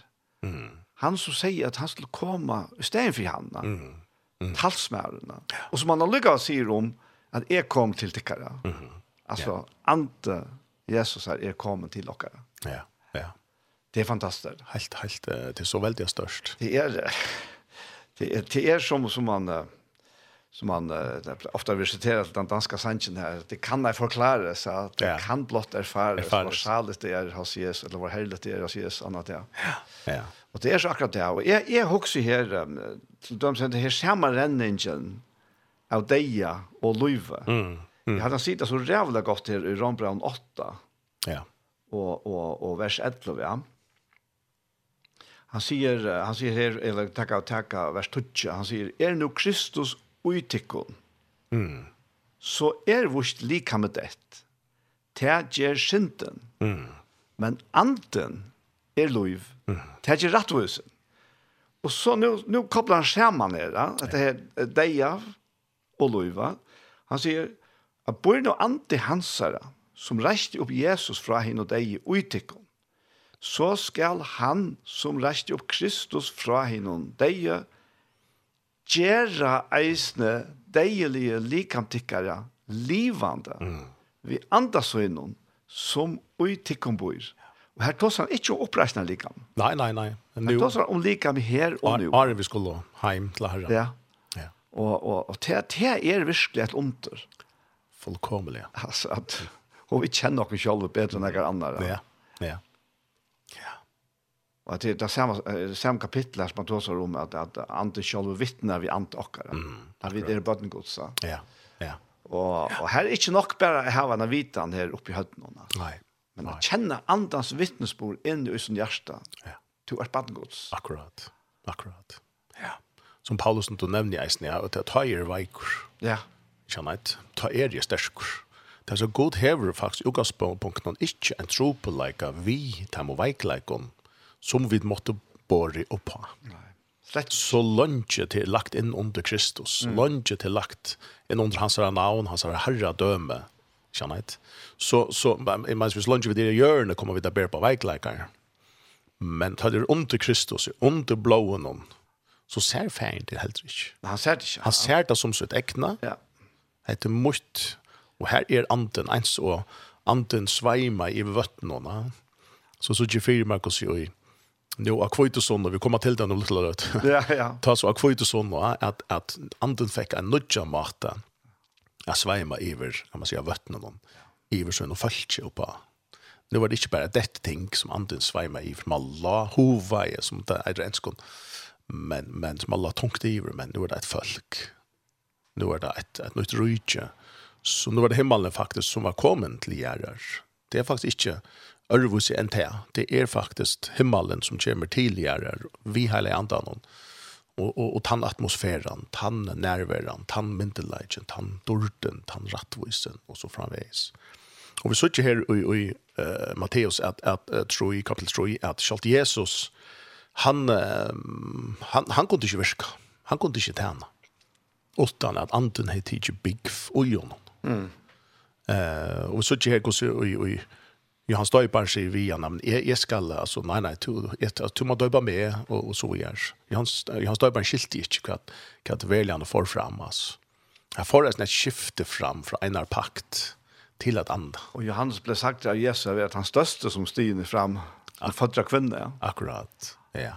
mm. han som sier at han skulle komme i stedet for han, mm. mm. talsmærene. Ja. Og som han allukka sier om at jeg kom til tikkere. Mm. Altså, ja. ante Jesus er jeg kom til dere. Ja, ja. Det er fantastisk. Helt, helt, det er så veldig størst. Det er det. Det er, det er som, som man som man uh, ofta visiterar till den danska sanchen här. Det kan jag förklara så att det ja. kan blott erfara vad saligt det är hos Jesus eller vad heligt det är hos Jesus annat ja. Ja. Och det är så akkurat det. Och jag, jag också här um, till de som det här samma renningen av deja och luva. Mm. Mm. Jag hade sett så jävla gott här i Rombrand 8. Ja. Och, och, och vers 11. Ja. Han säger, han säger här, eller tacka och tacka, vers 12, han säger, är nu Kristus utikon. mm. så er vårt lika med det. Det gjør synden. Mm. Men anden er lov. Mm. Det gjør rettvisen. Og så nu, nu kopplar han skjermen her, at det er deiav og loiva. Han sier, at bor no ante hansara, som reiste opp Jesus fra henne og deg utikon så skal han som reiste opp Kristus fra henne og deg gjøre eisne deilige likantikkere livande mm. vi andas innom som ui tikkum bor. Og her tås han ikke om oppreisende likam. Nei, nei, nei. Nu. Her tås han om likam her og nu. Are vi skulle heim til herre. Ja. ja. Og, og, og det, det er virkelig et onter. Fullkomelig. Altså at, og vi kjenner oss selv bedre enn jeg andre. Ja, ja. Og at det er samme, samme kapitlet som man tåser om at, at ante selv vittner vi ante okkara. Mm, at vi er bøtten godsa. Ja, ja. Og, og her er ikke nok bare å ha en vitan her oppe i høyden. Nei. Men å kjenne andans vittnesbord inn i sin hjerte. Ja. Du er bøtten gods. Akkurat, akkurat. Ja. Som Paulus du nevner i eisen, ja, at ta er veikur. Ja. Kjenner et, ta er jeg. Det er så god hever faktisk utgangspunkten, ikke en tro på leika vi, ta må veikleikon, som vi måtte bore opp på. Nei. Slett. Så lønge til lagt inn under Kristus, mm. lønge til lagt inn under hans navn, hans herredømme, kjenner jeg Så, så jeg mener, hvis lønge vi det gjørende, kommer vi til å bære på veikleikere. Men tar det under Kristus, under blåen, så ser ferien det helt ikke. Han ser det ikke. Han ser det som sitt ekne, ja. heter mot, og her er anden ens, og anden sveimer i vøttene, så så ikke fyrer man hvordan Nu Jo, og vi kommer til den om litt løt. [LAUGHS] Ja, ja. Ta så akvitosson, at, at anden fikk en nødja mate, jeg sveima iver, kan man si, av vøttene noen, iver sånn og falskje oppa. Nu var det ikke bare dette ting som anden sveima iver, man la hoveie, som det er renskon, men, men som man la tungt iver, men nu er det et folk. Nu er det et, et nytt rydje. Så nu var det himmelen faktisk som var kommet til gjerrer. Det er faktisk ikke Ørvus en det. Det er faktisk himmelen som kommer tidligere, vi hele andan, og, og, og tann atmosfæren, tann nærværen, tann myndelagen, tann dorten, tann rattvisen, og så framveis. Og vi sitter her i, i uh, Matteus, at, at uh, tror i kapitel 3, at selv Jesus, han, uh, han, han kunne ikke virke, han kunne ikke tjene, utan at anden hei tidsi bygg og jonon. Mm. Uh, og vi sitter her, og i, i Johan Støyparen sier vi han, men jeg, jeg skal, altså, nei, nei, du, jeg, du må døypa med, og, og så gjør. Johan, Johan Støyparen skilte ikke hva, hva det vil han får fram, altså. Jeg får et skifte fram fra en pakt til et andre. Og Johannes ble sagt av Jesus at han største som stiger fram, han fødder kvinne, ja. Akkurat, ja.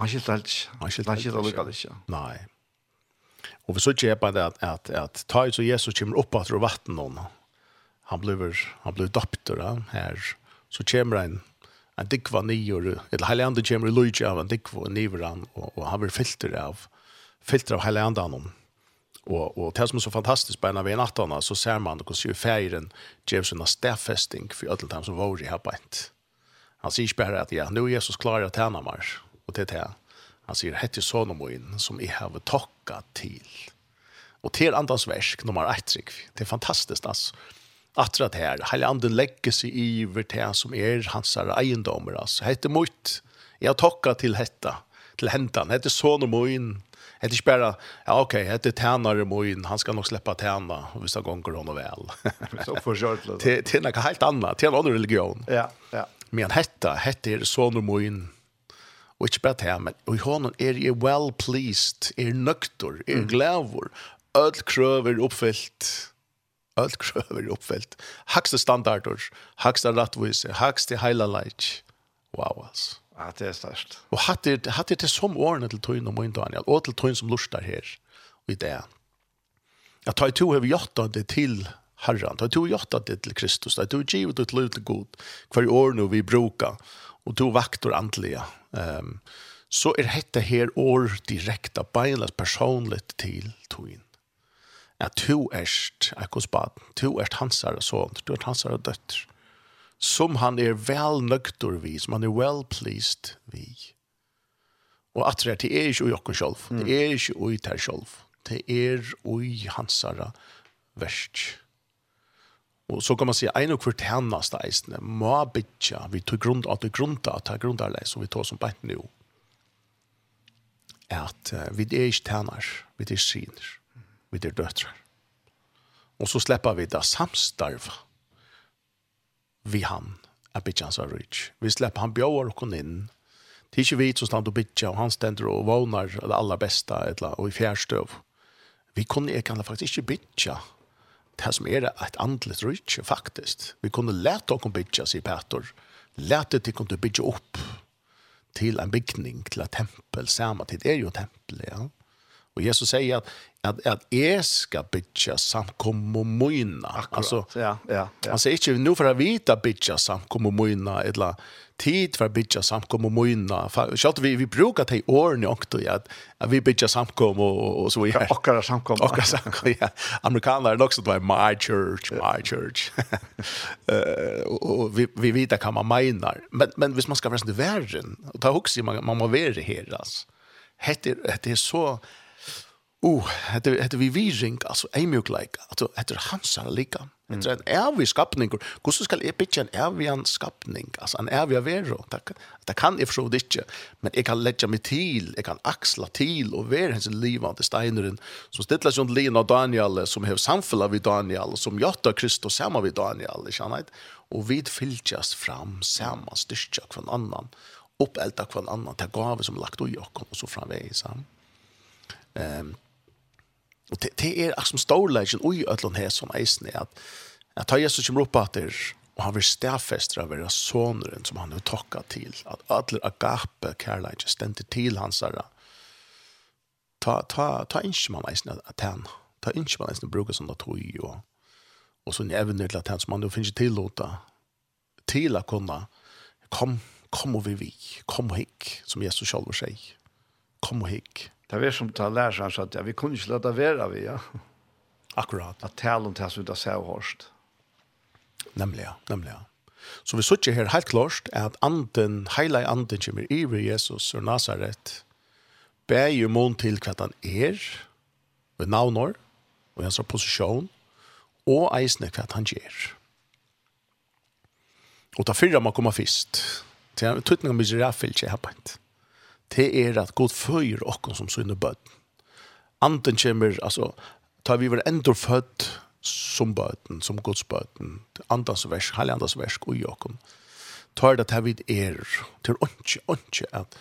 Han skilte helt ikke. Han skilte helt ikke. Nei. Og vi så ikke kjøper det at, at, at ta ut så Jesus kommer opp etter vatten noen, han blir han blir doptor här så kommer en en dikva nior eller Highlander kommer i Luigi av en dikva nior han och, och han blir filter av filter av Highlander honom och och det som är så fantastiskt på en av en attarna så ser man hur ju färgen ger såna stäffesting för allt som var i här på ett han säger bara att ja nu är Jesus klar att tjäna mer och det är han säger hette sonomoin som i har tacka till och till andras verk nummer 1 det är fantastiskt alltså attra det her. Hele anden legger seg i over det som er hans eiendommer. Altså. Hette mot. Jeg har tokket til hette, til hentan. Hette sånne moen. Hette ikke bare, ja ok, hette tænare moen. Han skal nok slippe tæna, hvis det gonger honom vel. [LAUGHS] Så forkjørt litt. Til, til noe helt annet, til en annen religion. Ja, ja. Men hette, hette er sånne moen. Og ikke bare det, men i hånden er jeg well pleased, er nøkter, er glæver. Ødel krøver oppfyllt öll kröver uppfällt. Hacksta standarder, hacksta rättvise, hacksta heila light. Wow alltså. Ja, det är störst. Och hade det hade det som åren till tog inom min Daniel och till tog som lustar här och i det. Jag tar to över jotta det till Herren. Jag tog jotta det till Kristus. Jag to givet det till god. Kvar år nu vi brukar och tog vaktor antliga. Ehm um, så är detta här år direkta beinlas personligt till tog at to erst ekkos bad, to erst hansar og sånt, to erst hansar og døtter, som han er vel nøktor vi, som han er well pleased vi. Og at det er er ikke ui okken sjolv, det er ikke ui ter sjolv, det er ui hansara verst. Og så kan man si, ein og hvert hennast eisene må bytja, vi tog grunn at vi grunda, at det grunda leis, og vi tog som beint nu, at uh, vi er ikke tjener, vi er sinner vi er døtrar. Og så slipper vi det samstarv vi han er bygget hans av rydg. Vi slipper han bjør og inn. Det er ikke vi som stand og bygget, og han stender og vågner det aller beste, eller, og i fjærstøv. Vi kunne ikke, kan faktisk ikke bygget det som er et andlet rydg, faktisk. Vi kunne lete å bygget, sier Petor. Lete til å bygge opp til en bygning, til et tempel, samme tid er jo tempel, ja. Og Jesus sier at at at jeg skal bitcha samkom og moina. Altså, ja, ja, ja. Altså ikke nå for å vite bitcha samkom og moina, eller tid for bitcha samkom og moina. Selv vi, vi bruker de årene også, ja, at vi bitcha samkom og, og så videre. [LAUGHS] Ja, akkurat samkom. Akkurat samkom, ja. Amerikanere er nok sånn, my church, my church. [LAUGHS] Eh og vi, vi vet hva man mener. Men, men hvis man skal være sånn verden, ta hokse, man, man må være her, altså. Heter det är så... So, Oh, heter heter vi viring, alltså är mycket like. Alltså heter hansar lika. Det är en evig skapning. Hur ska jag bitcha en evig skapning? Alltså en evig vero. Det, det kan jag förstå det inte. Men jag kan lägga mig till. Jag kan axla till och vara hans livande steineren. Som stilla sig Lina och Daniel. Som har samfälla vid Daniel. Som gör Kristus samma vid Daniel. Och vi fyllas fram samma styrka från annan. Uppälta från annan. till gav som lagt och jag kom och så. Ehm. Um, Og det, det er som storleggen og i ødlån her som eisen er at at ta Jesus kommer opp etter og han vil stedfestre av vera soneren som han har takka til at alle agape kærleidje stendte til hans herre ta, ta, ta ikke man eisen at han ta ikke man eisen bruker sånn at tog og, og sånn evner til at han som han jo finner tillåta til å kunne kom, kom og vi vi, kom og hikk som Jesus selv sier kom og hikk Det er som tar lär sig at ja, vi kunne ikke lade være vi, ja. Akkurat. At tale om det som vi här som hørst. Nemlig, ja. Nemlig, ja. Så vi sitter her helt klart at anden, hele anden kommer i ved Jesus og Nazaret. ber jo mån til hva han er, ved navnår, og hans posisjon, og eisne hva han gjør. Og da fyrra man kommer først. Det er tøtninga med giraffelkje her på det er at god føyer okken som sønne bød. Anden kommer, altså, tar vi var endur født som bøten, som Guds bøten, andans vers, heilig andans vers, og jokken. Tar det at vi er, til åndsje, åndsje, at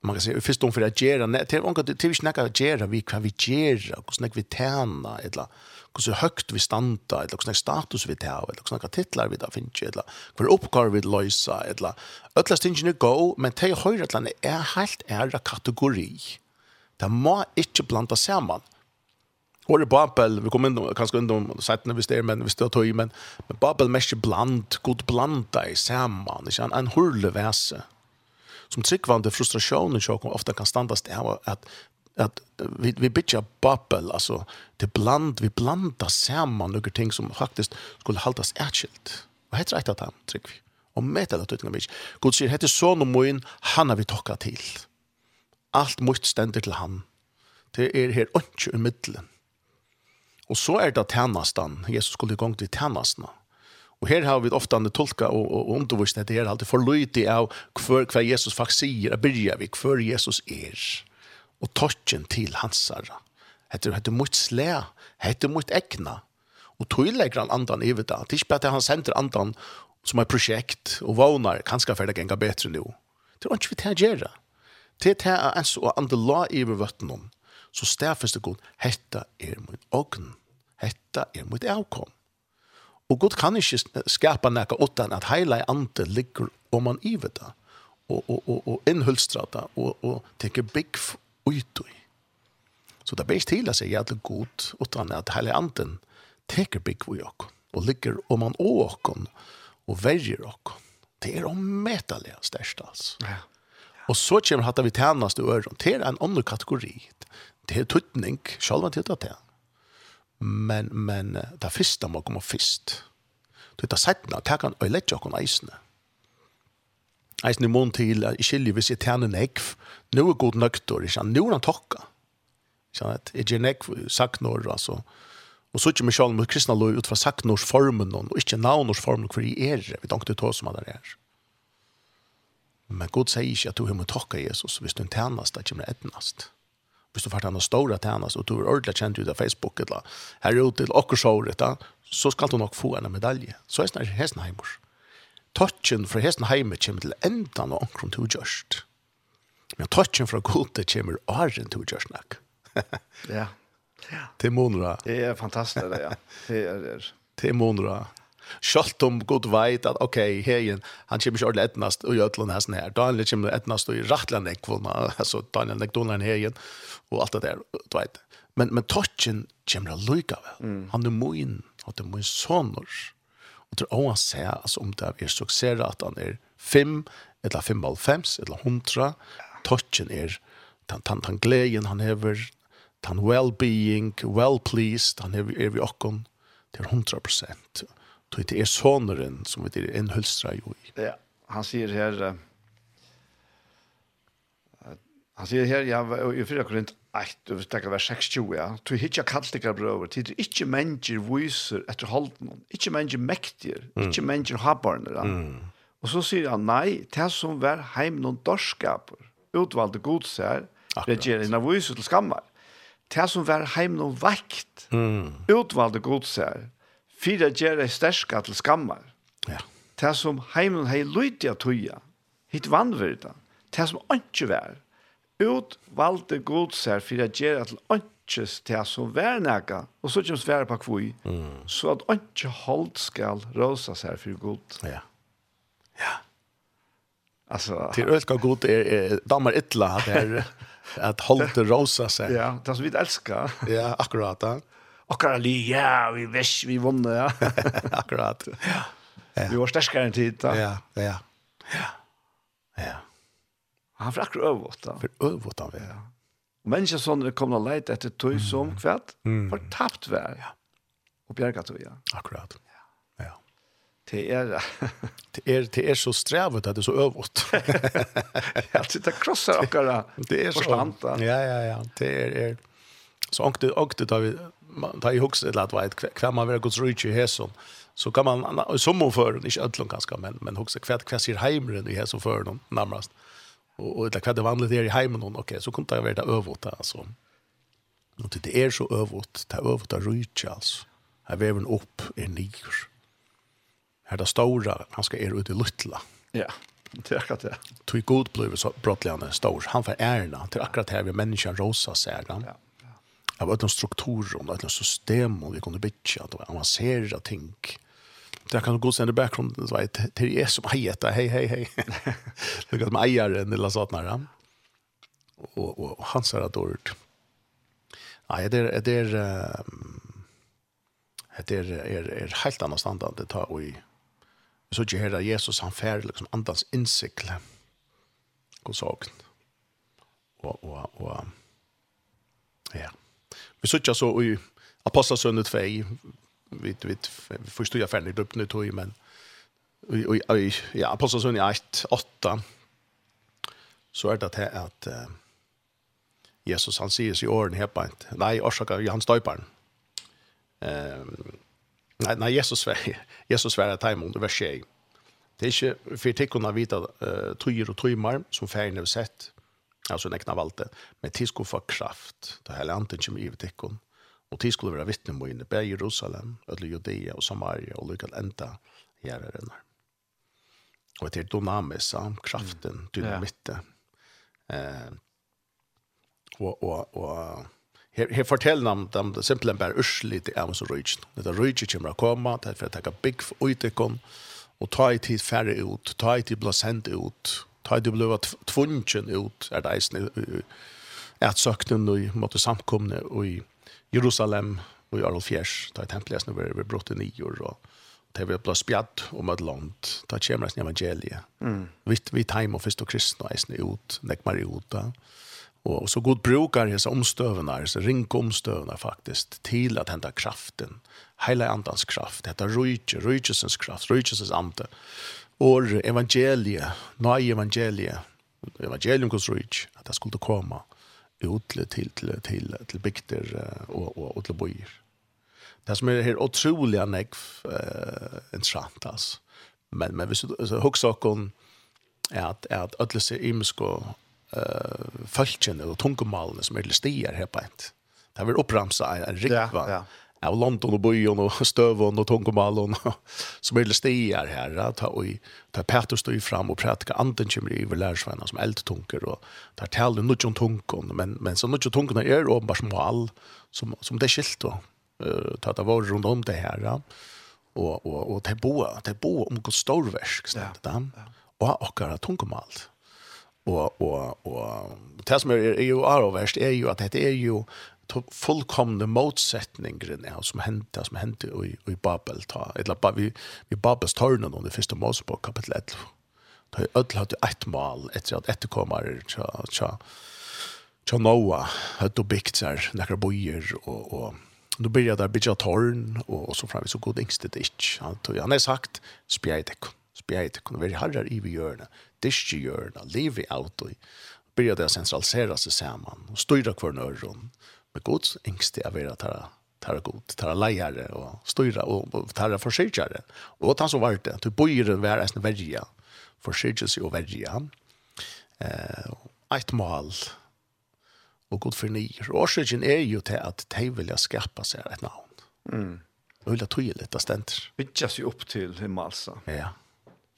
man kan säga först om för att göra til till til vi snackar att göra vi kan vi göra och snack vi tärna eller hvordan høgt vi standa, eller hvordan status vi tar, eller hvordan titlar vi da finnes, eller hver oppgave vi løysa, eller ødla stingene gå, men til høyre et eller er helt æra kategori. Det må ikke blanda saman. det Babel, vi kommer inn, kanskje inn om settene hvis det er, men hvis det er tøy, men, men Babel mest bland, god blanda i saman, ikke? en hurle vese. Som tryggvande frustrationen som ofta kan standast av at att vi vi bitcha bubble alltså det bland vi blandar samman några ting som faktiskt skulle hållas ärskilt. Vad heter rett at han tryck vi? Och metal att utgå bitch. Gud sier heter så någon moin han har vi tokka till. Allt mot ständigt till han. Det är her inte i mitten. Och så är det tjänsten. Jesus skulle igång till tjenestene. Och här har vi ofta andre tolka och, og undervist at det er alltid för lydigt av hver, Jesus faktiskt sier. att begynner vi hver Jesus är og torsken til hansara. Hette hette mot slæ, hette mot ekna. Og tøylegger han andan i vita. Det er ikke bare at han sender andan som er prosjekt og vånar kanskje for det ganger bedre nå. Det er ikke vi til å gjøre. Det er ens og andre la i vøtten om. Så stedfest det god, hette er mot ogn, Hette er mot avkom. Og god kan ikke skapa nekka åttan at heila i ante ligger om man i vita. Og, og, og, og innhulstra det og, og tenker big uitui. Så det bäst til att säga at det er gott utan att hela anden teker bygg vi och och ligger om man åkon och verger och det är de mätaliga störst alltså. Ja. Och så kommer hatta vi tjeneste øren. Det er en annen kategori. Det är tøtning, själva om det. Men, men det första må komma först. Det är sett sättna, det kan öjlägga och eisne. Mm eisen i mån til at jeg skiljer hvis jeg tjener nekv, nå er god nøkter, ikke sant? Nå er han tokka. Ikke sant? Jeg gjør nekv saknår, altså. Og så ikke med sjalen mot kristna lov ut fra saknårsformen, og ikke navnårsformen for jeg er, vi tenkte til som han er. Men god sier ikke at du må tokka Jesus hvis du tjenest, det kommer etnast. Hvis du fart han har ståra tjenest, og du er ordentlig kjent ut av Facebook, eller her ute til okkersåret, så skal du nok få en medalje. Så er det sånn her, touchen fra hesten heime kommer til enda noe omkring to gjørst. Men touchen fra gode kommer åren to gjørst nok. [LAUGHS] ja. ja. Til monra. Det er fantastisk, det, ja. Det er det. Til monra. Sjalt om god veit at, ok, heien, han kommer ikke ordentlig etnast og gjødlen hesten her. Daniel kommer etnast og i rattelig ekvåna, [LAUGHS] altså Daniel Nekdonaren heien, og alt det der, du veit. Men, men touchen kommer allikevel. Mm. Han er moin, og det er moin sonor. Og det er også å se altså, om det er suksess at han er fem, eller 55, eller 100. Touchen er den, den, den gleden han hever, den well-being, well-pleased, han hever er vi okken til 100 prosent. Det er såneren som vi er innhølstra jo i. Ja, han sier her, uh, han sier her, ja, i 4 Korint Eit, du vet ikke, vers 26, ja. Tu hitja kallikar brøver, tid er ikkje mennesker viser etter holden, ikkje mennesker mektier, mm. ikkje mennesker habarner. Ja. Mm. Og så sier han, nei, det som var heim noen dorskaper, utvalgte godser, regjeringen av viser til skammar, Det som var heim noen vekt, mm. utvalgte godser, fyra gjerne sterska til skammar, Ja. Det som heim noen hei lydig tuja, tøya, hitt vannverda, det som ikke ut valde god sær for at gjøre til ønskes til som vær nægge, og så kommer svære på kvui, mm. så at ønske holdt skal rosa seg for god. Ja. Ja. Alltså, till ölka god är, är damer ytla det är att holdt rosa seg. Ja, det som vi elsker. ja, akkurat. Ja. [LAUGHS] Akkurat li, ja, vi vis, vi vunner, ja. akkurat. Ja. ja. Vi var sterskere enn tid, da. Ja, ja. Ja. Ja. Han får akkurat øvått da. For øvått av det, ja. Og mennesker sånn er kommet og leit etter tøy som kvett, mm. for tapt vær. Ja. Og bjerget tøy, ja. Akkurat. Ja. ja. Det er, [LAUGHS] det er, det er så strevet at det er så øvått. [LAUGHS] ja, det er krosser akkurat det er forstand. Så, ja, ja, ja. Det er, er. så ångte, ångte tar vi, tar i hukset eller at vet, hver man vil ha gått rydtje i hesson, så kan man, som hun fører, ikke ødlom ganske, men, men hukset, hver, hver sier heimren i hesson fører noen nærmest. Mm och och det kvar det vanligt där i hemmen hon okej så kunde jag vara övåt alltså. Och det är så övåt, det är övåt att ryka alltså. Här väven upp är nyr. Här det stora, han ska er ut i luttla. Ja, det är akkurat det. Tog god blev så brottligande stor. Han får ärna, till akkurat här vi människan rosa säger han. Ja. Av vet strukturer, om det är system och vi kunde bytja, att avancera ting. Ja Det kan gå sen i bakgrunden så vet det är som heter hej hej hej. [LAUGHS] Det går med ägaren eller sånt där. Och och han sa att ord. Nej, det är det är det är är är helt annan standard det tar och så ju här Jesus han färd liksom andans insikle. God sagt. Och och och ja. Vi söker så i Apostlasöndet 2 vi vi förstår jag färdigt upp nu tog ju men och ja aposteln sån 8 8 så är det att att Jesus han säger sig åren helt bant. Nej, orsaka Johannes döparen. Ehm nej nej Jesus svär [LAUGHS] Jesus svär att tajmon det var tjej. Det är inte för tickorna vita uh, tryger och trymar som färgen har sett. Alltså näkna valte med det. Men få kraft. Det här är antingen som givet tickon. Og de skulle være vittne mot inne, bare Jerusalem, eller Judea og Samaria, og lykke til enda gjerrene. Og det er dynamisk, kraften, dynamitte. Eh, og, og, og her, her forteller han dem det simpelthen bare urselig til Amos og Rydgen. Dette Rydgen kommer å komme, det er for å ta bygg for utekon, og ta i tid færre ut, ta i tid bli sendt ut, ta i tid bli tvungen ut, er det eisen, i at søknen og måtte samkomne og i Jerusalem og i Arlfjärs där templet nu var brott i nio år och det var blå spjatt om et land da kommer det evangeliet. Mm. Vi vi tajm och förstå kristna är ut näck mariota. og, og så god brukar dessa omstøvene, så ring omstövna faktiskt till att kraften. Hela andans kraft, detta rujtje, rujtjesens kraft, rujtjesens ante. og evangeliet, nej evangeliet, evangelium kus rujtje, at det skulle komma ut til, til, til, til bygder og, og, og til bøyer. Det som er her otroliga nekv uh, interessant, altså. Men, men hvis du husker okken er at, er at alle ser imisk uh, følgene og tungemalene som er til stier her på en. Det har vært oppramsa en, en rikva. Ja, ja av London og Böjon og Støvån och Tongomallon [LAUGHS] som er litt stier her. Ja, ta och ta Petter står fram och predika anden kommer över lärsvänner som eldtunker och ta taler noe om Tonkon men men så nu John Tonkon är uppenbart smal som som det skilt då uh, ta det var runt om det här och och och det bo det bo om god storverk ja, ja. och och att Tongomall och och och det som är är ju är ju att det är ju fullkomne motsetninger ja, som hände som hände i, i Babel ta eller ba, vi vi Babels tårnen under första Mosebok kapitel 11. Ta ødel hade ett mål efter att efterkommare tja tja tja Noa hade byggt sig några bojer och och då började där bygga torn och, och så fram så god ängste det inte han tog han har sagt spjätek spjätek kunde vara harrar i vi i dish görna live out och började det centralisera sig samman och styra kvar nörron med gods, engste av er tara tara god, tara lejare och styra och tara försäkrare och att han så vart det, du börjar vara en eisne verja, sig och verja. Eh, ett mål og god för ni Og årsøkjen er jo til at de vilja skapa seg et navn. Mm. Og vilja tøye litt av stenter. Bytjas jo opp til himmelsa. Ja.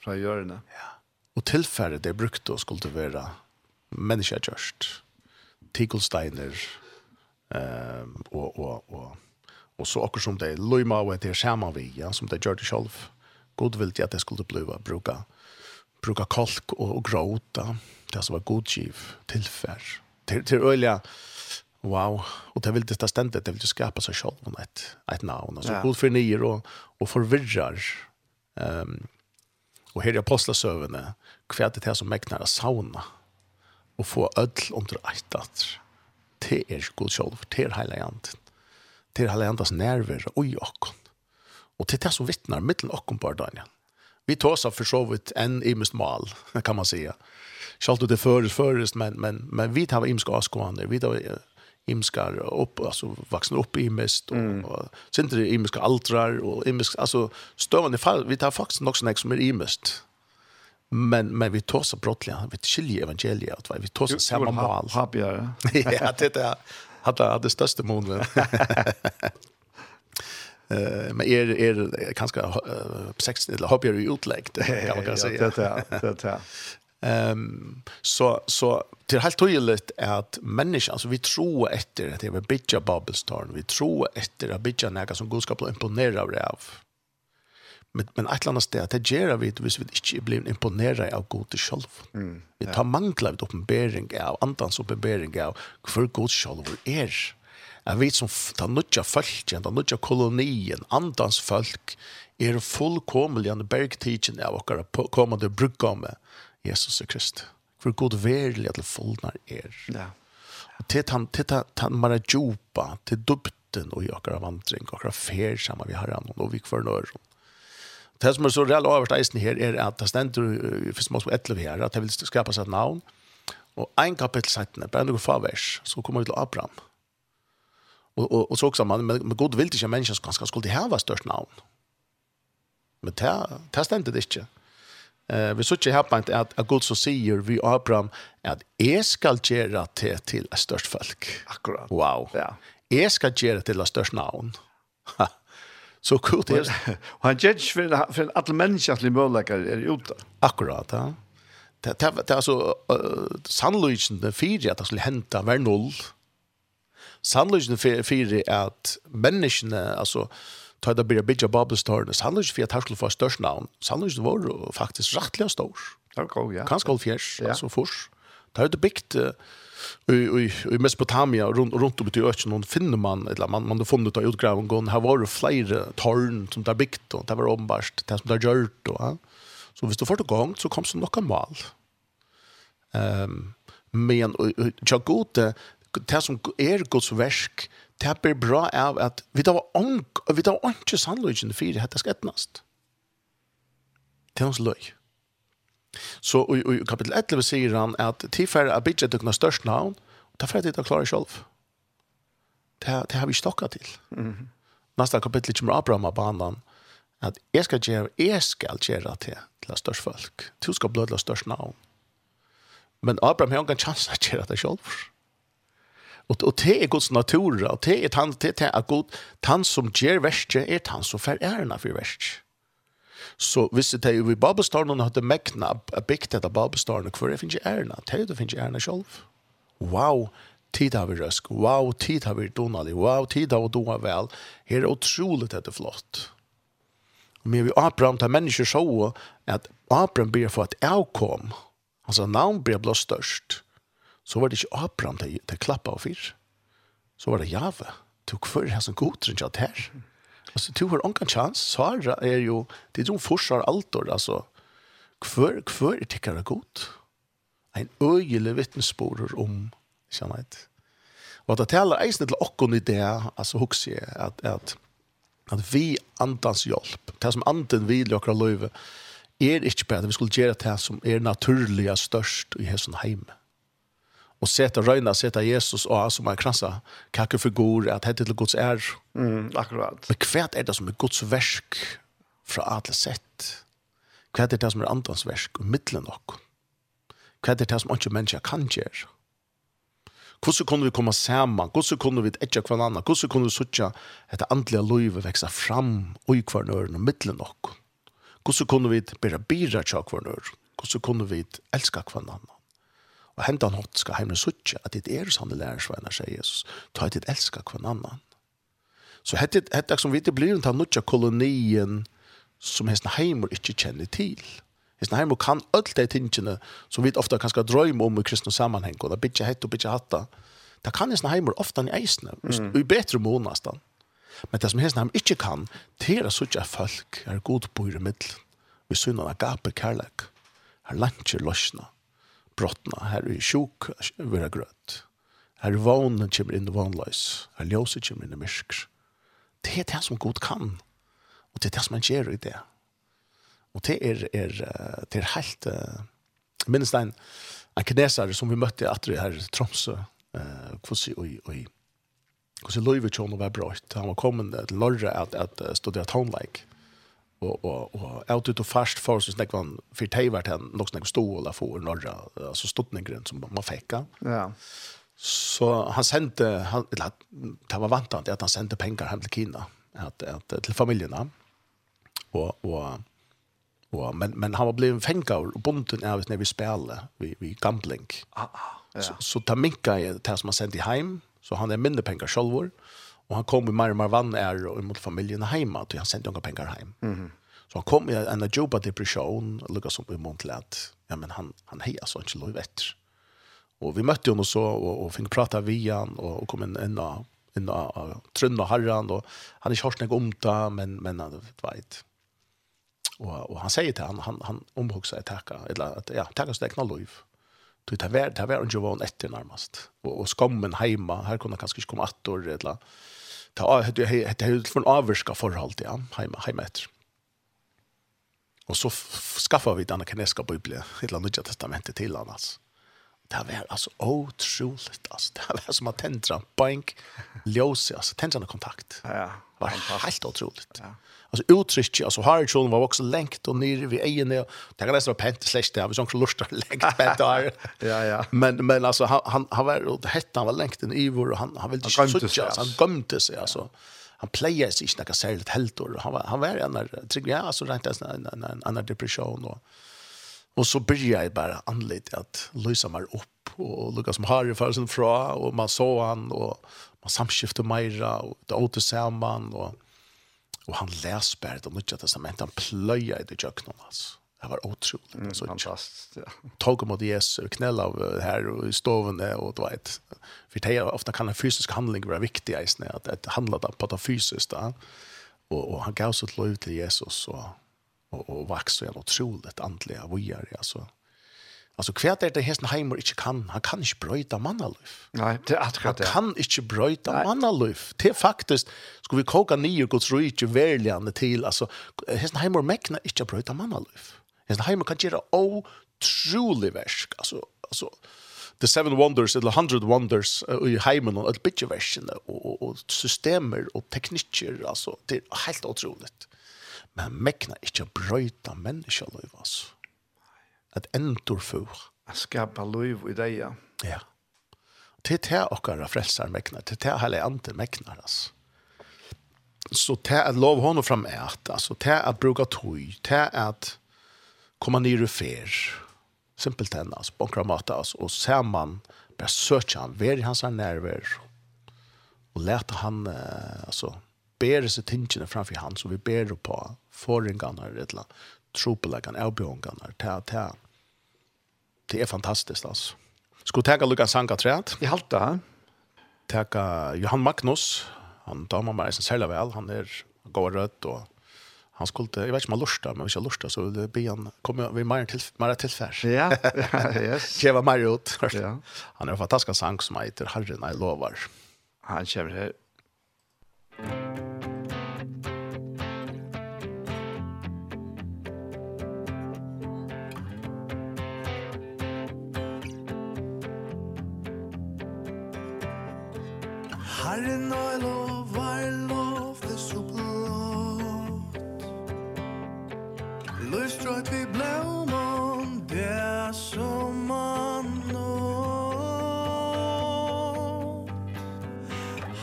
Fra hjørne. Ja. Og tilfærdet det brukte å skulle være menneskje kjørst. Tigelsteiner, Ehm och och och och så också som det Luma och det samma vi ja som det gör det själv. God vill det att det skulle bli bruka bruka kalk och, och gråta. Det som var god giv tillfär. Till till öliga wow och det vill det ständigt det vill skapa sig själv och ett ett namn alltså ja. god för nier och och förvirrar. Ehm um, och här i apostlasövene kvärt det här som mäknar sauna och få öll under ett att det er god sjolv, det er heila jant. Det er jantas nerver og i okkon. Og det det som vittnar mittel och på Daniel. Vi tås av försovit en imest mal, [LAUGHS] kan man säga. Sjalt det föres föres, men, men, men vi tar imska askående, vi tar imskar upp alltså vuxna upp i mest och, mm. och sen det imska altrar och imsk alltså stövande fall vi tar faktiskt också något som är imest men men vi tar så brottliga vi skiljer evangeliet att vi tar så samma mål. Happigare. [LAUGHS] ja, det är hade hade största månen [LAUGHS] [LAUGHS] Eh men är är kanske sex eller hoppar ju utläggt kan man kan säga. Det det det. Ehm så så det är helt tydligt att människan alltså vi tror efter att det är bitcha bubble storm vi tror efter att bitcha några som Gud ska bli imponerad av Men, men ett annat annet att det gjør vi hvis vi inte blir imponerade av god själv. Mm. Vi tar mangla vid uppenbarelse av, andans uppenbering av hvor god selv er. Jag vet som ta nutja følgen, ta nutja kolonien, andans folk, er fullkomelig an bergtidgen av okkara kommande brygga med Jesus Krist. Hvor god verlig at det fullnar er. Ja. Til han, til han, til han, til dubten og i okkara vandring, okkara fer sammen vi har han, og vi kvar om Det som er så reelt overst eisen her er att det ständer för små små ettlev här att det vill skapa sig ett namn. og en kapittel sättne, bare noen få vers, så kommer vi til Abraham. Og, og, og så også, man, med, med god vil ikke mennesker som kanske skulle ha størst navn. Men det, det stender det ikke. Eh, vi såg ikke här på at att Gud så sier vi Abraham at jeg skal gjøre det til et størst folk. Akkurat. Wow. Ja. Jeg skal gjøre det till ett störst namn. Så kul det. Och han judge för för alla människor att möjligheter är ute. Akkurat, ja. Det det det alltså sannolikheten det fyra att det skulle hända var noll. Sannolikheten för fyra att människorna alltså tar det blir bitch bubble store. Sannolikheten för att det skulle få störst namn. Sannolikheten var faktiskt rättliga stor. Ja, ja. Kanske all fjärs, alltså fors. Det har ju byggt i i i Mesopotamia runt runt om till öknen finner man eller man man har det ut graven gång här var det flera torn som där byggt och där var ombarst det som där gjort och ja. så visst du får det gång så kommer det några mal. Ehm um, men jag gode det som är Guds verk det blir bra av att vi då var ung vi då onk sannolikt för det ska etnast. Det är hans löj. Så i, i kapitel 11 sier han at tilfære er bidget dere størst navn, og ta ferdig til å klare selv. Det, det har vi stokket til. Mm. Neste kapittel kommer Abraham av banan, at jeg skal gjøre, jeg skal gjøre til, til størst folk. Du skal bløde til størst navn. Men Abraham har ingen chans at gjøre det selv. Og, og det er Guds natur, og det er han, det er Gud, han som gjør verset, er han som får æren for verset. Så visste det ju vi Babelstornen hade mäkna att bygga det Babelstornen. För det finns ju ärna. Det finns ju ärna själv. Wow, tid har vi røsk, Wow, tid har vi donalig. Wow, tid har vi donalig vel, her er otroligt att det är flott. Men vi Abraham tar mennesker så at Abraham ber for at jeg kom. altså navn ber blå størst, Så var det ikke Abraham til, til klappa og fyr. Så var det Jave. Tog för här som godtryn jag här. Mm Alltså du har onkan chans. Sara är ju det som forsar alltor alltså. Kvör kvör det tycker jag gott. Ein öjle vittnesbörd om känner ett. Och det talar eisen till okkon i det alltså huxi att att att vi andans hjälp. Det som anden vill och löve är inte bättre. Vi skulle göra det som är naturliga störst i hesson hemma och sätta röna sätta Jesus och som en krassa kacke för god att det till Guds är. Mm, akkurat. Men kvärt är det som är Guds verk från alla sätt. Kvärt är det som är andans verk och mittlen och. Kvärt är det som inte människa kan göra. Hvordan kunne vi komme sammen? Hvordan kunne vi etja hverandre? Hvordan kunne vi suttje etter andlige løyve växa fram og i hverandre og midtelen nok? Hvordan kunne vi bare bidra til Hur Hvordan kunne vi elske annan? Og hendan hatt skal heimen suttje at det er sanne lærersveina, sier Jesus. Ta et elska kvann annan. Så hette hette som vi det blir en tanutja kolonien som hesten heimur ikke kjenner til. Hesten heimur kan alt de tingene som vi ofta kan ska om i kristne sammanheng, og da bytja hett og bytja hatta. Da kan hesten heimur ofta i eisne, mm. og i betre månastan. Men det som hesten heimur ikke kan, det er suttja folk er god bor i middel. Vi synner gape kærlek. Her lantjer løsna brottna, her er sjuk, vera grøtt. Her er vånen kommer inn i vanløys, her ljøse kommer inn i myrk. Det er det som god kan, og det er det som han gjør i det. Og det er, er, det er helt, uh, minnes det en, en kineser som vi møtte etter her i Tromsø, uh, hvordan og, og, og så løyve kjønne var brøtt, han var kommet til Lorre at, at studere tonelike, och och och out ut og fast for så snack van för tejvart han nog snack stola för norra den stottningen som man fikk Ja. Så han sendte han eller det var vantant att han sendte pengar hem till Kina att att till familjerna. Och och och men men han var blivit fängad och bunden av når vi spiller vi vi gambling. Ah, ah. Ja. Så, så ta minka är det som han sendte hem så han är mindre pengar själv Och han kom med mer och mer vann är och mot familjen hemma. Och han sände några pengar hem. Mm. Så han kom med en jobba depression. Och lukka som i Montlat. Ja, men han, han hejar så inte lov bättre. Och vi mötte honom så och, och fick prata via han. Och, och kom in en av en av trunna herran och han är hört något om det men men han vet. Och och han säger till han han han omhuxar att tacka eller att ja tacka så det liv. Du tar värd tar värd och Jovan ett närmast. Och och skammen hemma här kunde kanske komma att eller ta det det är från avviska förhåll till han hemma hemma efter. Och så skaffar vi den kinesiska bibeln, hela Nya testamentet till han alltså det var altså otroligt alltså det var som att tendra, bank ljus alltså tända kontakt. Ja, ja. Var helt otroligt ja. Alltså uttryck alltså Harry var också länkt och ner vid egen och det kan nästan pent slash där vi sån lustar länkt pent där ja ja. Men men alltså han han, han var hette han var länkt i Ivor, och han han ville söka han gömde sig alltså han playade sig inte något särskilt helt då han var han var en trigger alltså rent en en en depression och Och så började jag bara anlita att lysa mig upp och lukka som har i sin fra och man såg han och man samskiftade mera och det åter samman och och han läste bara det nya testamentet han plöjade i det köknen alltså. Det var otroligt mm, så fantastiskt. Ja. Tog mot Jesus knälla av här och i stoven och du vet. För det är ofta kan en fysisk handling vara viktig i snä att, att handla på det fysiskt. Och, och han gav sitt liv till Jesus och och och vax så jävla otroligt andliga vojar alltså alltså kvärt är det hästen Heimer inte kan han kan inte bryta mannaluf nej det är att han kan ikke brøyta mannaluf det er faktiskt ska vi koka nye Guds rike väljande till alltså hästen Heimer mekna ikke brøyta mannaluf hästen Heimer kan gjøre otroligt värsk alltså alltså The Seven Wonders, eller Hundred Wonders, uh, i heimen og et bitjeversene, og, og, og systemer og teknikker, altså, det er helt otroligt. Men han mekna ikkje brøyta menneska altså. At endur fyr. At skapa løyv i deg, ja. Ja. Til te okkara frelsar mekna, til te heile andre mekna, altså. Så te at lov honom fram ät, altså te at bruka tøy, te at komma nyr og fer. Simpelt enn, altså, bonkra mata, altså, og ser man, bare søtja han, ver i hans nerver, og leta han, altså, ber seg tingene framfor han, så vi ber på forringarna eller tropelagan avbjongarna ta ta det är fantastiskt alltså skulle ta Lucas Sanka träd i halta ta Johan Magnus han tar man som sen vel, väl han er går rødt, och han skulle jeg vet ikke om han lustar men hvis jeg lusta, så det blir han kommer vi mer till mer tillfärs ja [LAUGHS] [LAUGHS] yes. Kjeva mer ut. ja. han är en fantastisk sang som heter Herren jeg lovar. Han kommer her. Herren og lov, er lov, det er så blått. Løstrøyt vi blåmann, det er som man nå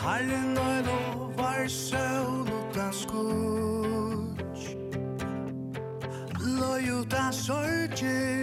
Herren og lov, er søvn og det er skutsk Løy ut av sørgjig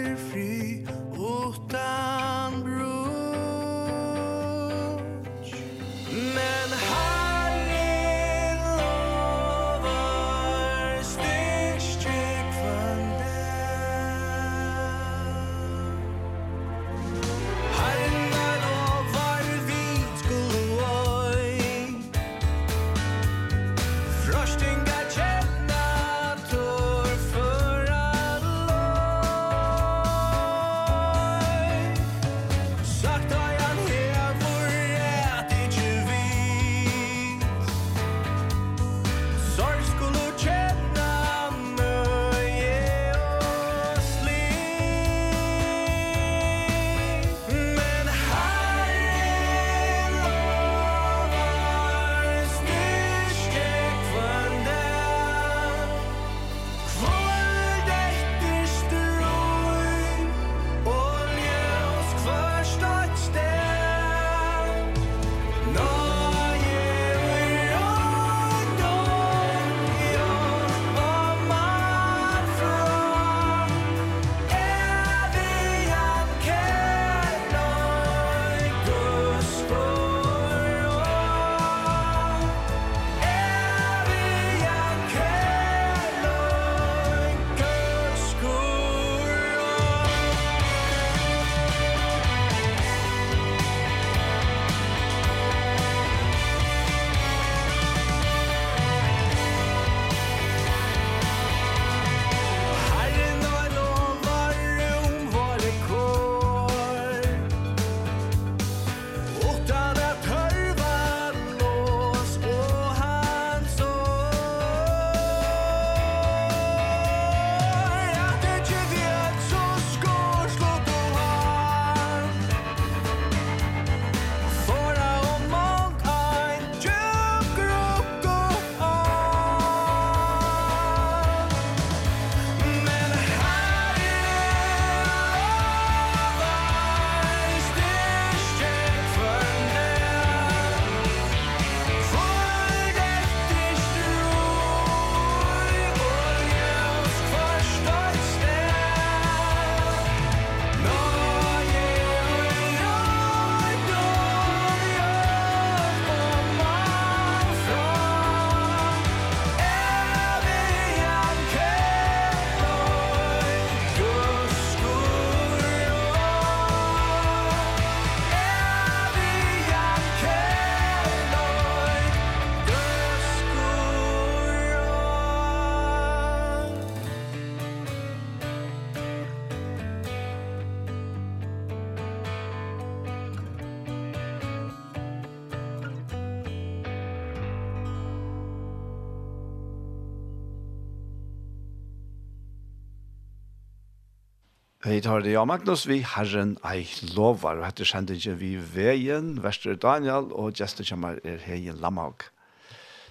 Hei tar det, ja, Magnus, vi herren ei lovar, og hette kjendingen vi veien, Vester Daniel, og gjester kommer er hei Lamhaug.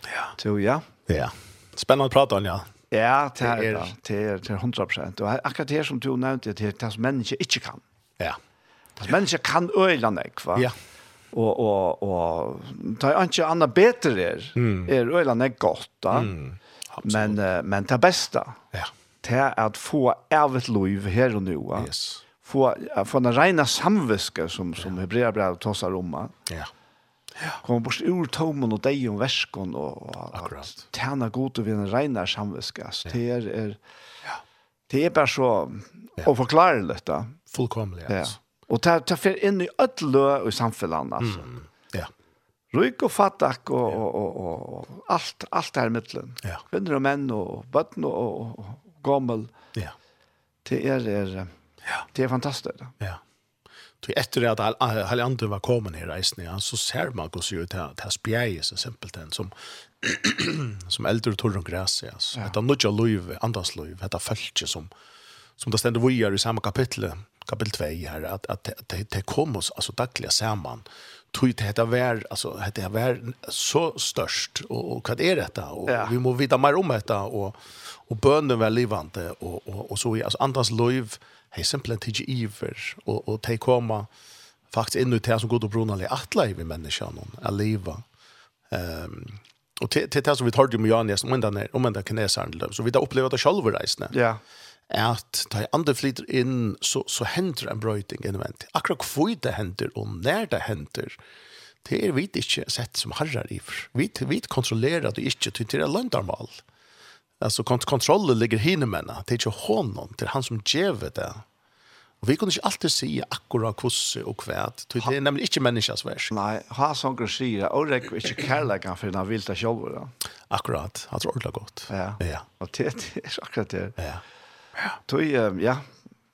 Ja. Så, ja. Ja. Spennende prat, Daniel. Ja, det er det, det er, det er 100%. Og akkurat det som du nevnte, det er det som mennesker ikke kan. Ja. Det som mennesker kan øyla nek, va? Ja. Og, og, og, det er ikke annet bedre er, mm. er øyla nek godt, da. Mm. Absolut. Men, men det beste. Ja til at få evigt liv her og nu. Yes. Få, få den rena samviske som, som ja. Hebreabrevet tåsar om. Ja. Ja. Kom bort ur tomen og deg om versken og, og Akkurat. tjene god och vinne rena samviske. Ja. Det er, er, ja. det er bare så ja. uforklarelig da. Fullkomlig, ja. ja. Og ta, ta fer inn i ødlø i samfunnet, altså. Mm. Ja. Ryk og fattak og, og, og, og, alt, alt her i middelen. Ja. Kvinner og menn og bøtten og, og, og gammel. Ja. Det är det. Ja. Det är fantastiskt. Ja. Så efter att alla andra var kommen i reisen, ja, så ser man hur ser ut det här spjäget så simpelt den som som äldre torr och gräs, ja. Så det är liv, andras liv, det är som som det ständer vi i samma kapitel, kapitel 2 här, att, att, det, det, det kom oss alltså dagliga samman tog det här var alltså det var så störst. Och, och vad är detta? Och ja. vi måste vita mer om detta. Och och bönen var livande och och och så alltså andras liv är simpelt inte iver. Och och ta komma faktiskt in i det som går och brunnar i att leva människan att leva. Ehm um, och till till det som vi tar det med Jan nästan om den om den kinesaren så vi har upplever det själva reisne. Ja at da andre flyter inn, så, så hender en brøyting innvendig. Akkurat hvor det hender, og når det hender, det er vi ikke sett som herrer i. Vi, vi kontrollerer det ikke til det er løndarmal. Altså, kont kontrollen ligger hinne med. Det er ikke hånden, det er han som gjør det. Og vi kunne ikke alltid si akkurat hvordan og hva. Det er nemlig ikke menneskens vers. Nei, han sånn å si det, og det er ikke kærleggen for den vilte sjølver. Akkurat, han tror det er godt. Ja, ja. og det, det er akkurat det. Ja. Ja. Tøy, ja.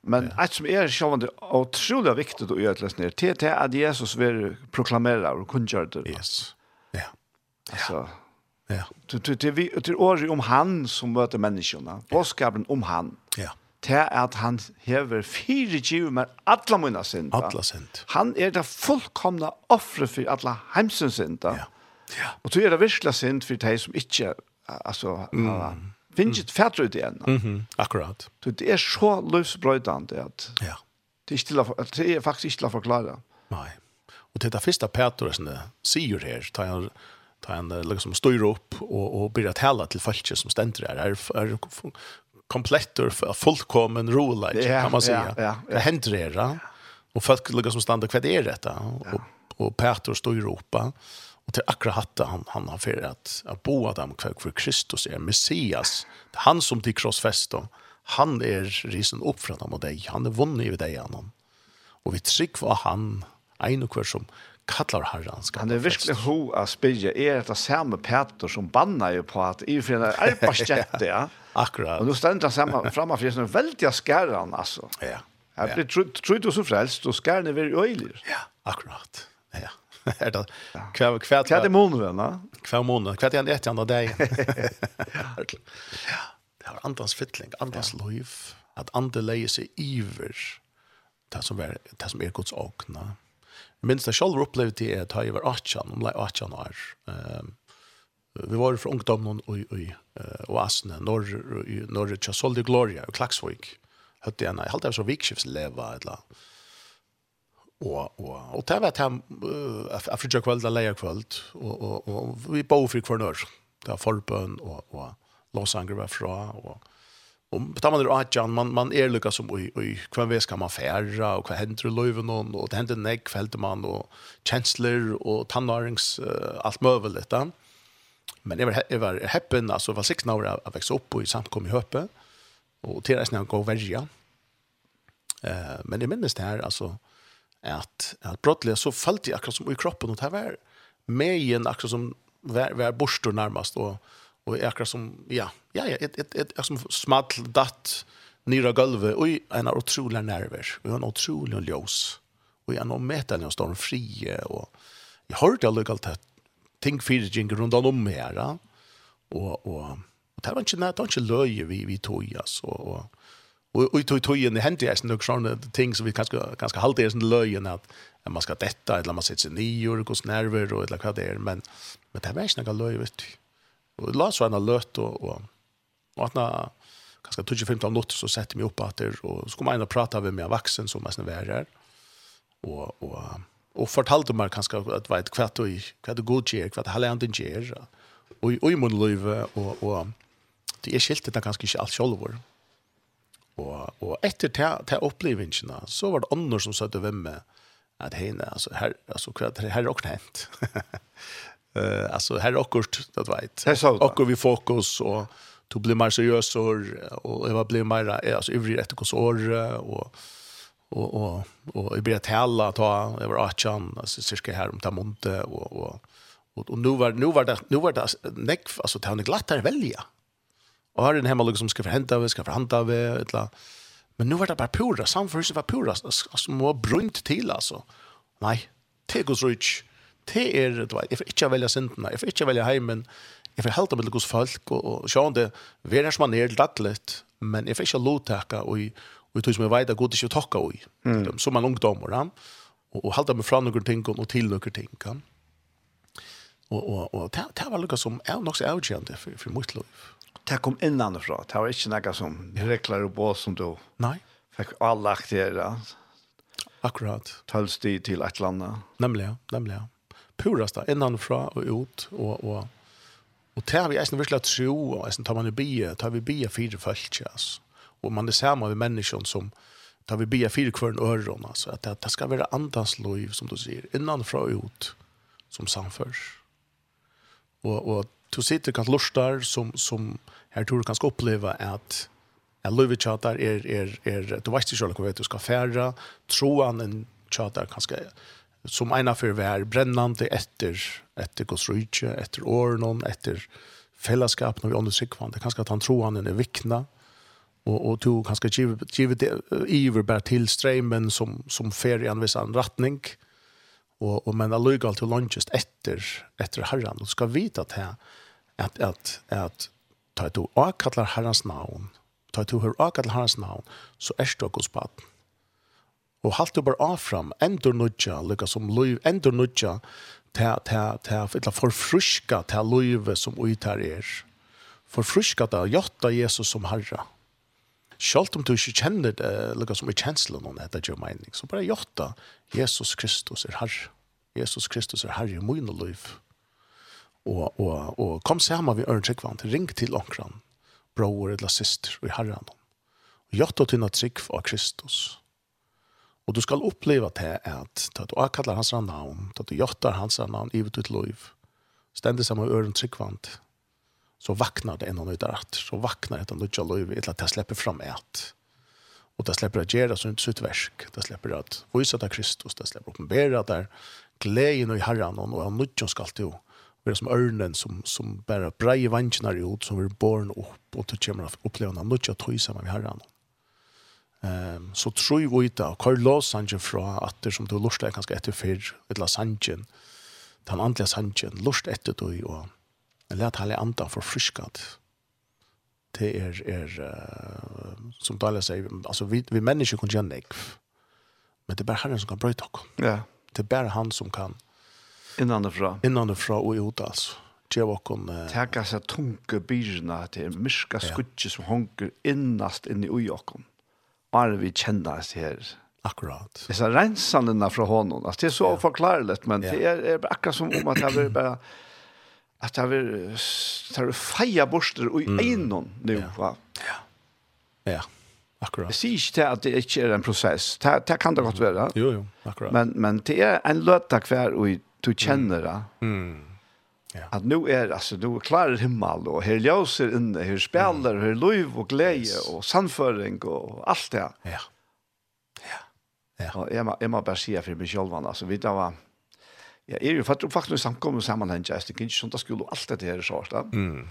Men ja. et som er sjåvande utrolig viktig å gjøre til det, det er at Jesus vil proklamere og kunngjøre det. Yes. Ja. Altså, ja. Det er året om han som møter menneskene, påskapen om han. Ja til at han hever fire giv med alla mine synder. Alla synd. Han er det fullkomna offre for alla heimsens synder. Ja. ja. Og så er det virkelig synd for de som ikke altså, mm finnes ikke fætter ut igjen. Mm. Akkurat. Så det er så løsbrøydende at ja. det, er ikke til å, det er faktisk ikke til å forklare. Nei. Og det er det første Petrus sier her, tar han ta en liksom styr upp och och börja tala till folk som ständer där är är komplett och fullkommen rolig ja, kan man säga. Ja, ja, ja. Det händer det där. Och folk liksom stannar kvar det är detta och och Petrus står i Europa. Och akkurat hatta han han har för att at bo att han for Kristus är Messias. Det er han som til korsfäst og Han är risen upp från dem og deg. Han är vunnet över deg, han. Och vi tryck var han en och kvar som kallar herran skal. Han är verkligen ho av spyrje. Er det samme Peter som bannar ju på att i för en alpastjätte ja. [LAUGHS] Akkurat. Och då ständer han samme framme för en väldiga skärran alltså. Ja. Jeg blir tror du så frälst skæren er över öjler. Ja, akkurat. Ja. [LAUGHS] Er det kvar kvar kvar det månaden va kvar månaden kvar igen ett andra dag? [LAUGHS] Ja. Det har andras fittling andras liv. At andra leier seg iver det som er det som er Guds åkna minst jeg selv opplevde det er at jeg var 18 om lä 18 år. Ehm vi var från og, og i når, når jeg Chasolde Gloria och jeg hade jag nej halt så vikskiftsleva eller Og, og, och det var han afrika kveld, där lejer kveld, och och och vi bo för Det där forbøn, och och Los Angeles fra och och da man det atjan, man man är lyckas som oi, oi, hva ves kan man färra och vad händer i löven och det hender nek, fällde man och chancellor och tannarings uh, allt möjligt där. Men det var det var happen alltså var sikten av av vekse opp, og i samkom i Höppe och till resten gå verja. Eh men det minnes det her, alltså at, at brottelig så falt jeg akkurat som i kroppen, og det var med igjen akkurat som var, var borster nærmest, og, og akkurat som, ja, ja, ja, et, et, et, et som smalt datt nyra gulvet, og en av utrolig nerver, og en utrolig ljøs, og en av metene og står frie, og jeg hørte aldri alt det, ting fyrir gikk rundt om her, og, og, og det var ikke, det var ikke løye vi, vi tog, altså, og, og Och och tog tog in det händer ju några såna ting som vi kanske ganska halt är sån löjen att man ska detta eller man sätter sig nior och går nerver och eller vad det är men men det är inte några löj vet du. Och låt så en alert och och och att när kanske 25 minuter så sätter mig upp att det och så kommer jag in och pratar med mig vuxen som är sån där och och och fortalte mig kanske att vet kvart och kvart och god ger kvart halva inte ger och och i mun löv och och det är skilt det kanske inte allt självor Og, og etter til, til opplevelsene, så var det andre som satt hvem med, at henne, altså, her, altså, her er okkur hent. uh, [LAUGHS] altså, her er okkurt, det vet. Her sa du Okkur vi fokus, og du blir mer seriøs, og, og jeg blir mer, altså, ivrig etter hos år og, og, og, og jeg ble tala, ta, jeg var atjan, altså, cirka her om ta måned, og, og, og, og nu var, nu var det, nu var det nekv, altså, det var glatt her velja, Och har den hemma liksom ska förhända vi ska förhanta vi eller men nu var det bara pura samförelse var pura så må brunt till alltså. Nej, det går så rich. Det är det var if inte välja synderna, if inte välja hemmen, if jag helt med Guds folk och och sjön det vem som man är lattlet men if inte lotaka och och tog som jag vet att god inte tacka och som man ungdomar han och hålla mig fram några ting och till några ting kan. Och och och det var lika som är nog så avgörande för för mitt liv det kom innanifrån. Det var inte något som reklade på som då. Nej. Fick alla aktier. Akkurat. Tölstig till ett land. Nämligen, nämligen. Purasta, innanifrån och ut. Och, och, och det har vi eisen virkelig tro. og eisen tar man i bie, tar vi bie fyra följt. altså. Och man är samma med människan som tar vi bia fyra kvarn öron. Alltså. Att det, det ska vara andans liv som du säger. Innanifrån och ut som samförs. Och, och du sitter kan lustar som som här tror du kan uppleva att Jag lovar chatar är är är du vet inte själv hur du ska färra. Troan en chatar kanske som ena för vär brännande efter efter Guds rike efter år någon efter fällskap när vi under sig kvar. Det kanske att han tror han är vikna. Och och tog kanske give give det över bara till strömmen som som fer i en viss annan och och men allugal till lunches efter efter herran och ska vita att här at, at, at ta du kallar herrans navn, ta du hör kallar herrans navn, så er du hos baden. Og halt du bare avfram, endur nudja, lukka som loiv, endur nudja, ta, ta, ta, ta, forfruska ta loive som uitar er. Forfruska ta, jotta Jesus som herra. Sjalt om du ikke kjenner det, lukka som i kjenslen om dette gjør mening, så bare jotta, Jesus Kristus er herre. Jesus Kristus er herre i mun og loiv og, og, og kom sammen vi Ørn tryggvant, ring til omkran, bror eller syster og herren. Og gjør til trygg av Kristus. Og du skal oppleva til at da du avkallar hans navn, da du gjør hans navn i ditt liv, stendig sammen med øren tryggvant, så vaknar det ennå nøyder at, så vaknar det nøyder liv, etter at jeg slipper fram et. Og det slipper at gjøre sånt sitt versk, det slipper at vise til Kristus, det slipper at oppenbære der, gleden i herren, og nøyder skal til henne Vi är som örnen som, som bara breje vansknar ut som vi är born upp och då kommer att uppleva något mycket att trysa med herren. Ehm så tror vi ut och Karl lås fra från att det som du lustar är ganska etter för eller sangen den andliga sangen lust etter du och lät alla andra för friskat det är är uh, som Dalia sier, alltså vi vi människor kan gjøre nek men det er bara Herren som kan brøyte oss. Ja. Det er bara han som kan Innanifra? Innanifra og ut, altså. Det var kun... Uh, Tega seg tunge byrna til myrka ja. skutje som honker innast inni ui okken. Bare vi kjenner oss her. Akkurat. Det er rensandena fra hånden. Altså, det er så ja. forklarligt, men ja. det er, er akkurat som om at det vil bare at det er, det er feia borster og mm. einon nu, ja. va? Ja. ja, akkurat. Jeg sier ikke at det ikke er en prosess. Det, det kan det godt være. Jo, jo, akkurat. Men, men det er en løtak hver og du känner det. Mm. Ja. Att nu är alltså du är klar himmel och här ljuser inne, här spelar, mm. här liv och glädje yes. och samföring och allt det. Ja. Ja. Ja. Och Emma Emma Bersia för mig själv alltså vi där var Ja, är ju faktiskt faktiskt samkommer sammanhang just det gick sånt där skulle allt det här så där. Mm.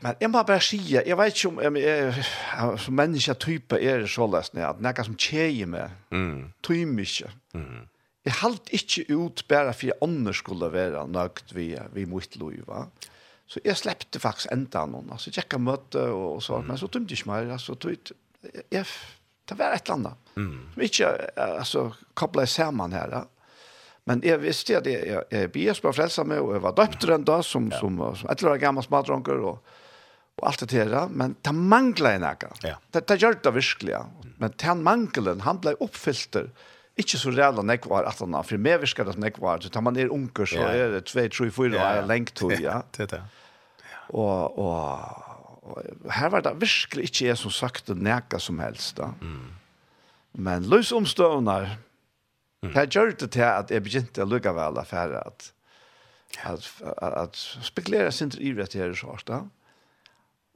Men jag må bara säga, jag vet inte om jag, jag som människa typ är det så läst när att något som tjejer med. Mm. Tymische. Mm. Jeg halt ikke ut bare for jeg ånder skulle være nøgt vi, vi mot loiva. Så jeg släppte faktisk enda noen. Altså, jeg kan møte og, og så, mm. men så tømte jeg ikke mer. Altså, tøyt, jeg, det var et eller annet. Mm. Som ikke, altså, koblet sammen her. Da. Men jeg visste at jeg, jeg, jeg bies på frelsa meg, og jeg var døpt den da, som, ja. som, som et eller annet gammel smadronker, og, og alt det der, men det manglet jeg nægget. Ja. Det, det gjør det virkelig, ja. Men den mangelen, han ble oppfylter, mm Ikke så reelle nekvar at han har, for meg virker det nekvar, så tar man er unker, så er det 2, 3, 4 år, lengt tog, ja. Det er det. Og, og, og her var det virkelig ikke jeg som sagt det neka som helst, da. Mm. Men løs omstående, mm. det gjør det til at jeg begynte å lukke vel affære, at, at, at, at spekulere sin ivrett her i svart, da.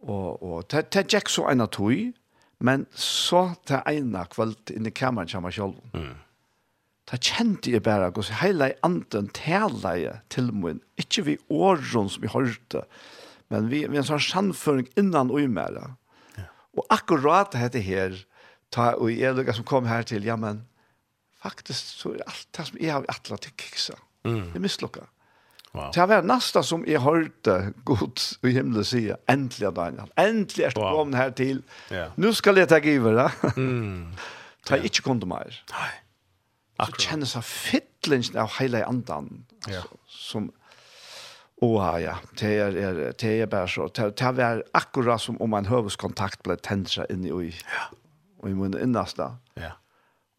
Og, og det, det gikk så en av tog, men så til ene kveld inn i kameran kommer selv. Mm Da kjente jeg bare hos hele anden tala jeg til min, ikke vi åren som vi hørte, men vi, vi en sånn sannføring innan og med det. Og akkurat dette her, ta, og jeg lukket som kom her til, ja, men faktisk så er alt det som jeg har atlet til kiksa. Mm. Det er mislukket. Wow. Det var nästa som jag hörde Gud i himlen säga äntligen Daniel. Äntligen är du wow. kommen här till. Yeah. Nu ska jag ta givet. Mm. [LAUGHS] ta yeah. inte kunde mer. Nej så kjenner seg fittlingen av hele andan. Ja. Som, åh ja, det er, er, det er bare så, det, det er akkurat som om en høveskontakt ble tent seg inn i ui, ja. og i min innaste. Ja.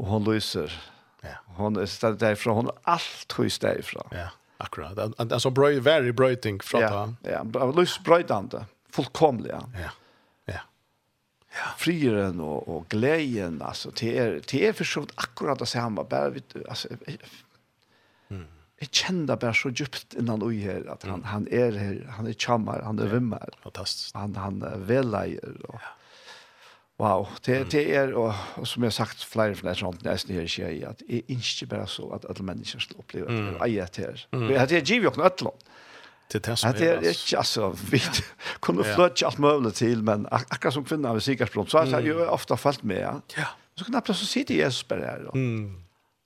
Og hun lyser. Ja. Hun er stedet derfra, hun er alt hos derfra. Ja, akkurat. Altså, very brøyting fra ja, ta. Ja, lys brøytande, fullkomlig. Ja. ja. Ja. Frieren og, och glädjen alltså det är det är försökt akkurat det samme, bare, vet du, altså, alltså mm. Jag kände bara så djupt innan ui her, att han mm. han är her, han är charmar, han är vimmer, Fantastiskt. Han han välajer och ja. Wow, det det er, och, og, som jag sagt flera flera sånt nästan här jeg, att jeg inte bara så att alla människor ska uppleva det. Mm. Aj det här. Vi hade ju ju också något det er det som är. Det är ikke, altså, vi [LAUGHS] kunne kunde flöt alt mulig til, men ak akkurat som kvinner ved säkerhetsbrott så har jeg jo ofte falt med. Ja. Ja. Så kunne jeg plötsligt se det Jesus bare her, og, Mm.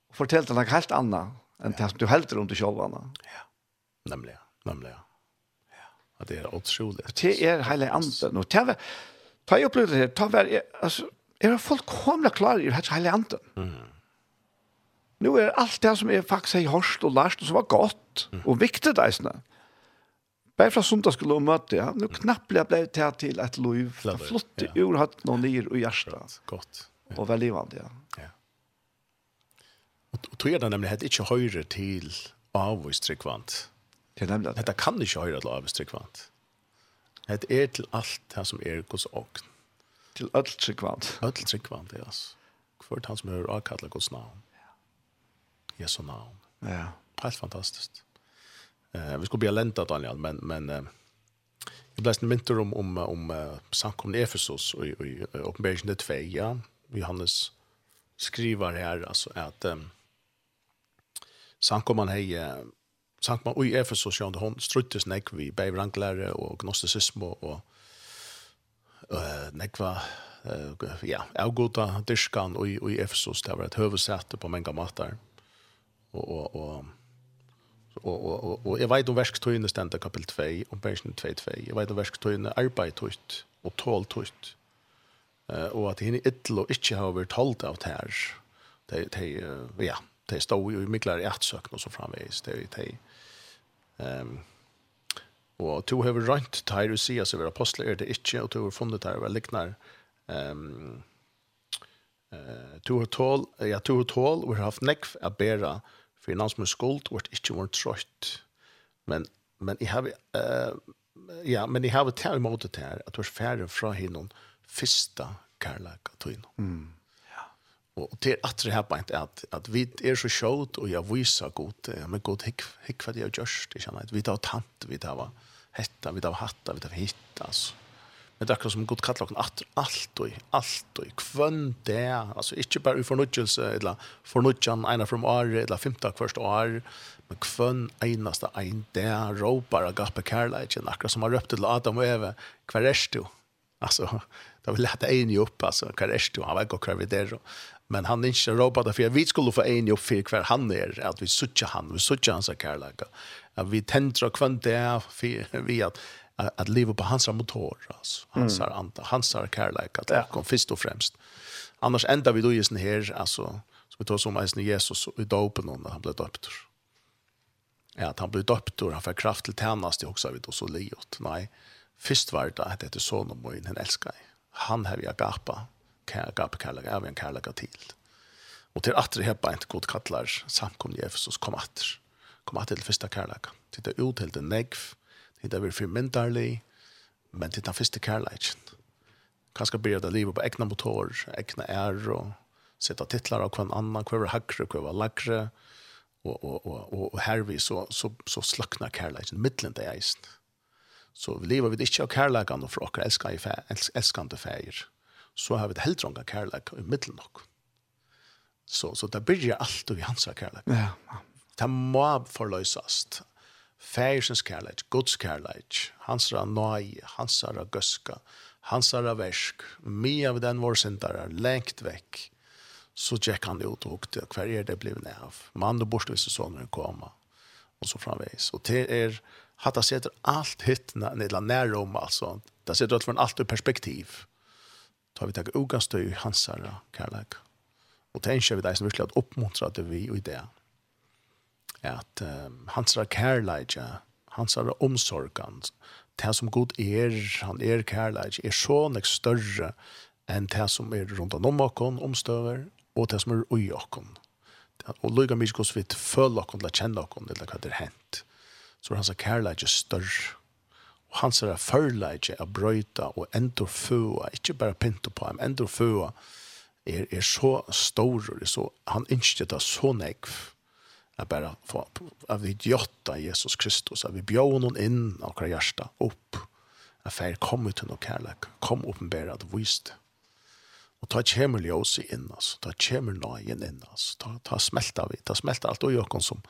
og fortelle deg noe helt annat än det som du helt runt i självarna. Ja. Nämligen, nämligen. Ja. Ja, Det är otroligt. Det är hela anden och det Ta jeg upplevde det, her, ta var altså, er det folk kommer klar i det hele anden. Mm. Nu är allt det som er faktisk har hörst og lært, og som var gott och viktigt där snarare Bare fra sundag skulle hun møte, ja. Nå knappt jeg ble til til et liv. Det flotte ja. ur hatt noen nyer og hjertet. Godt. Og veldig vant, ja. ja. Og, tror jeg det nemlig at ikke høyre til avvistrikkvant. Det er nemlig det. Dette kan ikke høyre til avvistrikkvant. Det er til alt det som er hos och Til ødeltrikkvant. Ødeltrikkvant, ja. Hvert han som hører avkallet hos navn. Jesu navn. Ja. Helt fantastisk. Eh, vi skulle bli lenta Daniel, men men eh, jag läste mentor om om om uh, samkomna Efesos och i Uppenbarelsen 2, ja. Johannes skriver här alltså att um, samkomman hej uh, samkomman i Efesos sjön hon struttes näck vi bävranklare och gnosticism och, och eh nekva eh ja, Algota Dishkan och i Efesos där var ett huvudsäte på många matar. Och och och og, og, og, og jeg vet om verskstøyene stendte kapitel 2, om pensjonen 2-2. Jeg vet om verskstøyene arbeid tøyt, og tål tøyt. Uh, og at henne ytl og ikke har vært holdt av det her. De, de, uh, ja, de stod jo i mykler i og så framveis. De, de, um, og to har rønt der og sier seg ved apostler er det ikke, og to har funnet der vel liknar um, uh, to har tål, ja, to har tål og har haft nekv å bære for en som er skuld vart ikke vært trøyt. Men, men jeg har, uh, ja, men jeg har tær imot det her, at du er færre fra hinnom første kærlek. Mm. Ja. Og det er at det her beint at, at vi er så sjåt, og jeg viser godt, ja, men godt, hikk, hikk hva det har gjørst, ikke sant? vi tar tant, vi tar hetta, vi tar hatta, vi tar hitt, altså. Det er akkurat som Gud kallar okken alt, alt og alt og kvønn det, altså ikke bare i fornudgjelse, eller fornudgjan eina from år, eller femta kvørst år, men kvønn einaste ein det, råpar agape kærleikjen, akkurat som har røpt til Adam og Eve, hver er du? Alltså, [LAUGHS] det var lätt en ju upp alltså hva er du? Han var god kvar vid det. Men han inte råpa det för vi skulle få en upp för kvar han är att vi suttjar han, vi suttjar hans kärlek. Att vi tändrar kvant det för [LAUGHS] vi att att leva på hans motor alltså. Hans mm. anda hans kärlek att ja. kom först och främst. Annars ända vi då just den här alltså som vi tar som är Jesus i dopen när han blev döpt. Ja att han blev döpt och han får kraft till tjänst det också vi då så liot. Nej först var det att det är son och min han älskar han har vi agapa kan agapa kärlek en kärlek till. Och till att det heppa inte god kallar samkom i Efesos kom att kom att till första kärlek titta ut till den negv det er for myndarlig, men det er den første kærleikken. Kanskje blir det livet på egna motor, egna ær, og sette titlar av hver annan, hver var hakre, hver var lagre, og, og, og, og, og hervi så, så, så slaknar kærleikken, middelen det eisen. Så vi lever vi ikke av kærleikken, og for dere elskende, elsker, elskende feir, så har vi det helt heldronga kærleik i middelen nok. Så, så det byrjar alt og vi hans kærleik. Ja, ja. Det må forløsast Færsens kærleik, Guds kærleik, hans ra nøye, hans ra gøska, hans ra versk, mye av den vår syndare, lengt vekk, så tjekk han det ut og hukte, hver er det blivet av, mann og bortvis sånne koma, og så framveis. Og det er, hatt det setter alt hitt nedla nærom, altså, det setter alt for en alt perspektiv. Da vi takk ugastøy hans ra kærleik. Og det vi deg som virkelig at oppmuntra det vi og i det at um, hans er kærleidja, hans er omsorgan, det som god er, han er kærleidja, er så nek større enn det som er rundt om okken, omstøver, og det som er ui okken. Og lukka mykje hos vi føler okken, eller kjenner okken, eller hva det er hent. Så er hans er kærleidja større. Og hans er førleidja er brøyta og endur fua, ikkje bare pinto på ham, endur fua, er, er så stor, er så, han innskjer det så nekv, är bara för att vi gjotta Jesus Kristus, att vi bjöd honom in av våra hjärsta upp. Att färg kom ut och kärlek, kom uppenbärad och vist. Och ta kämmer ljus in oss, ta kämmer nöjen in oss, ta, ta smälta vi, ta smälta allt och göra som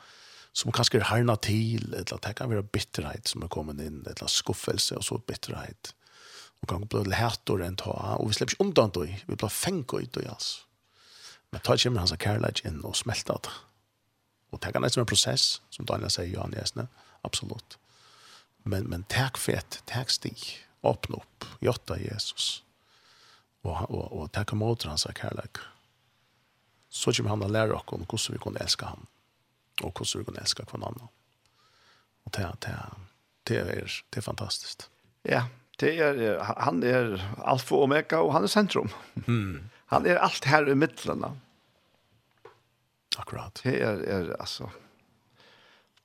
som kanskje härna til, eller det kan være bitterhet som er kommet inn, eller skuffelse og så bitterhet. Og kan bli hætor enn ta, og vi slipper ikke undan det, vi blir fengt ut det, altså. Men ta kommer hans kærlighet inn og smelter det. Og det kan være en prosess, som Daniel sier, Johan Jesne, absolutt. Men, men takk fett, takk stig, åpne opp, gjøtta Jesus. Og, og, og takk om åter hans kærlek. Så kommer han å lære oss om hvordan vi kan elske ham, og hvordan vi kan elske hver annen. Og det, det, det, er, det er fantastisk. Ja, det er, han er alfa og omega, og han er sentrum. Mm. Han er alt her i midtlene. Akkurat. Det er, er alltså.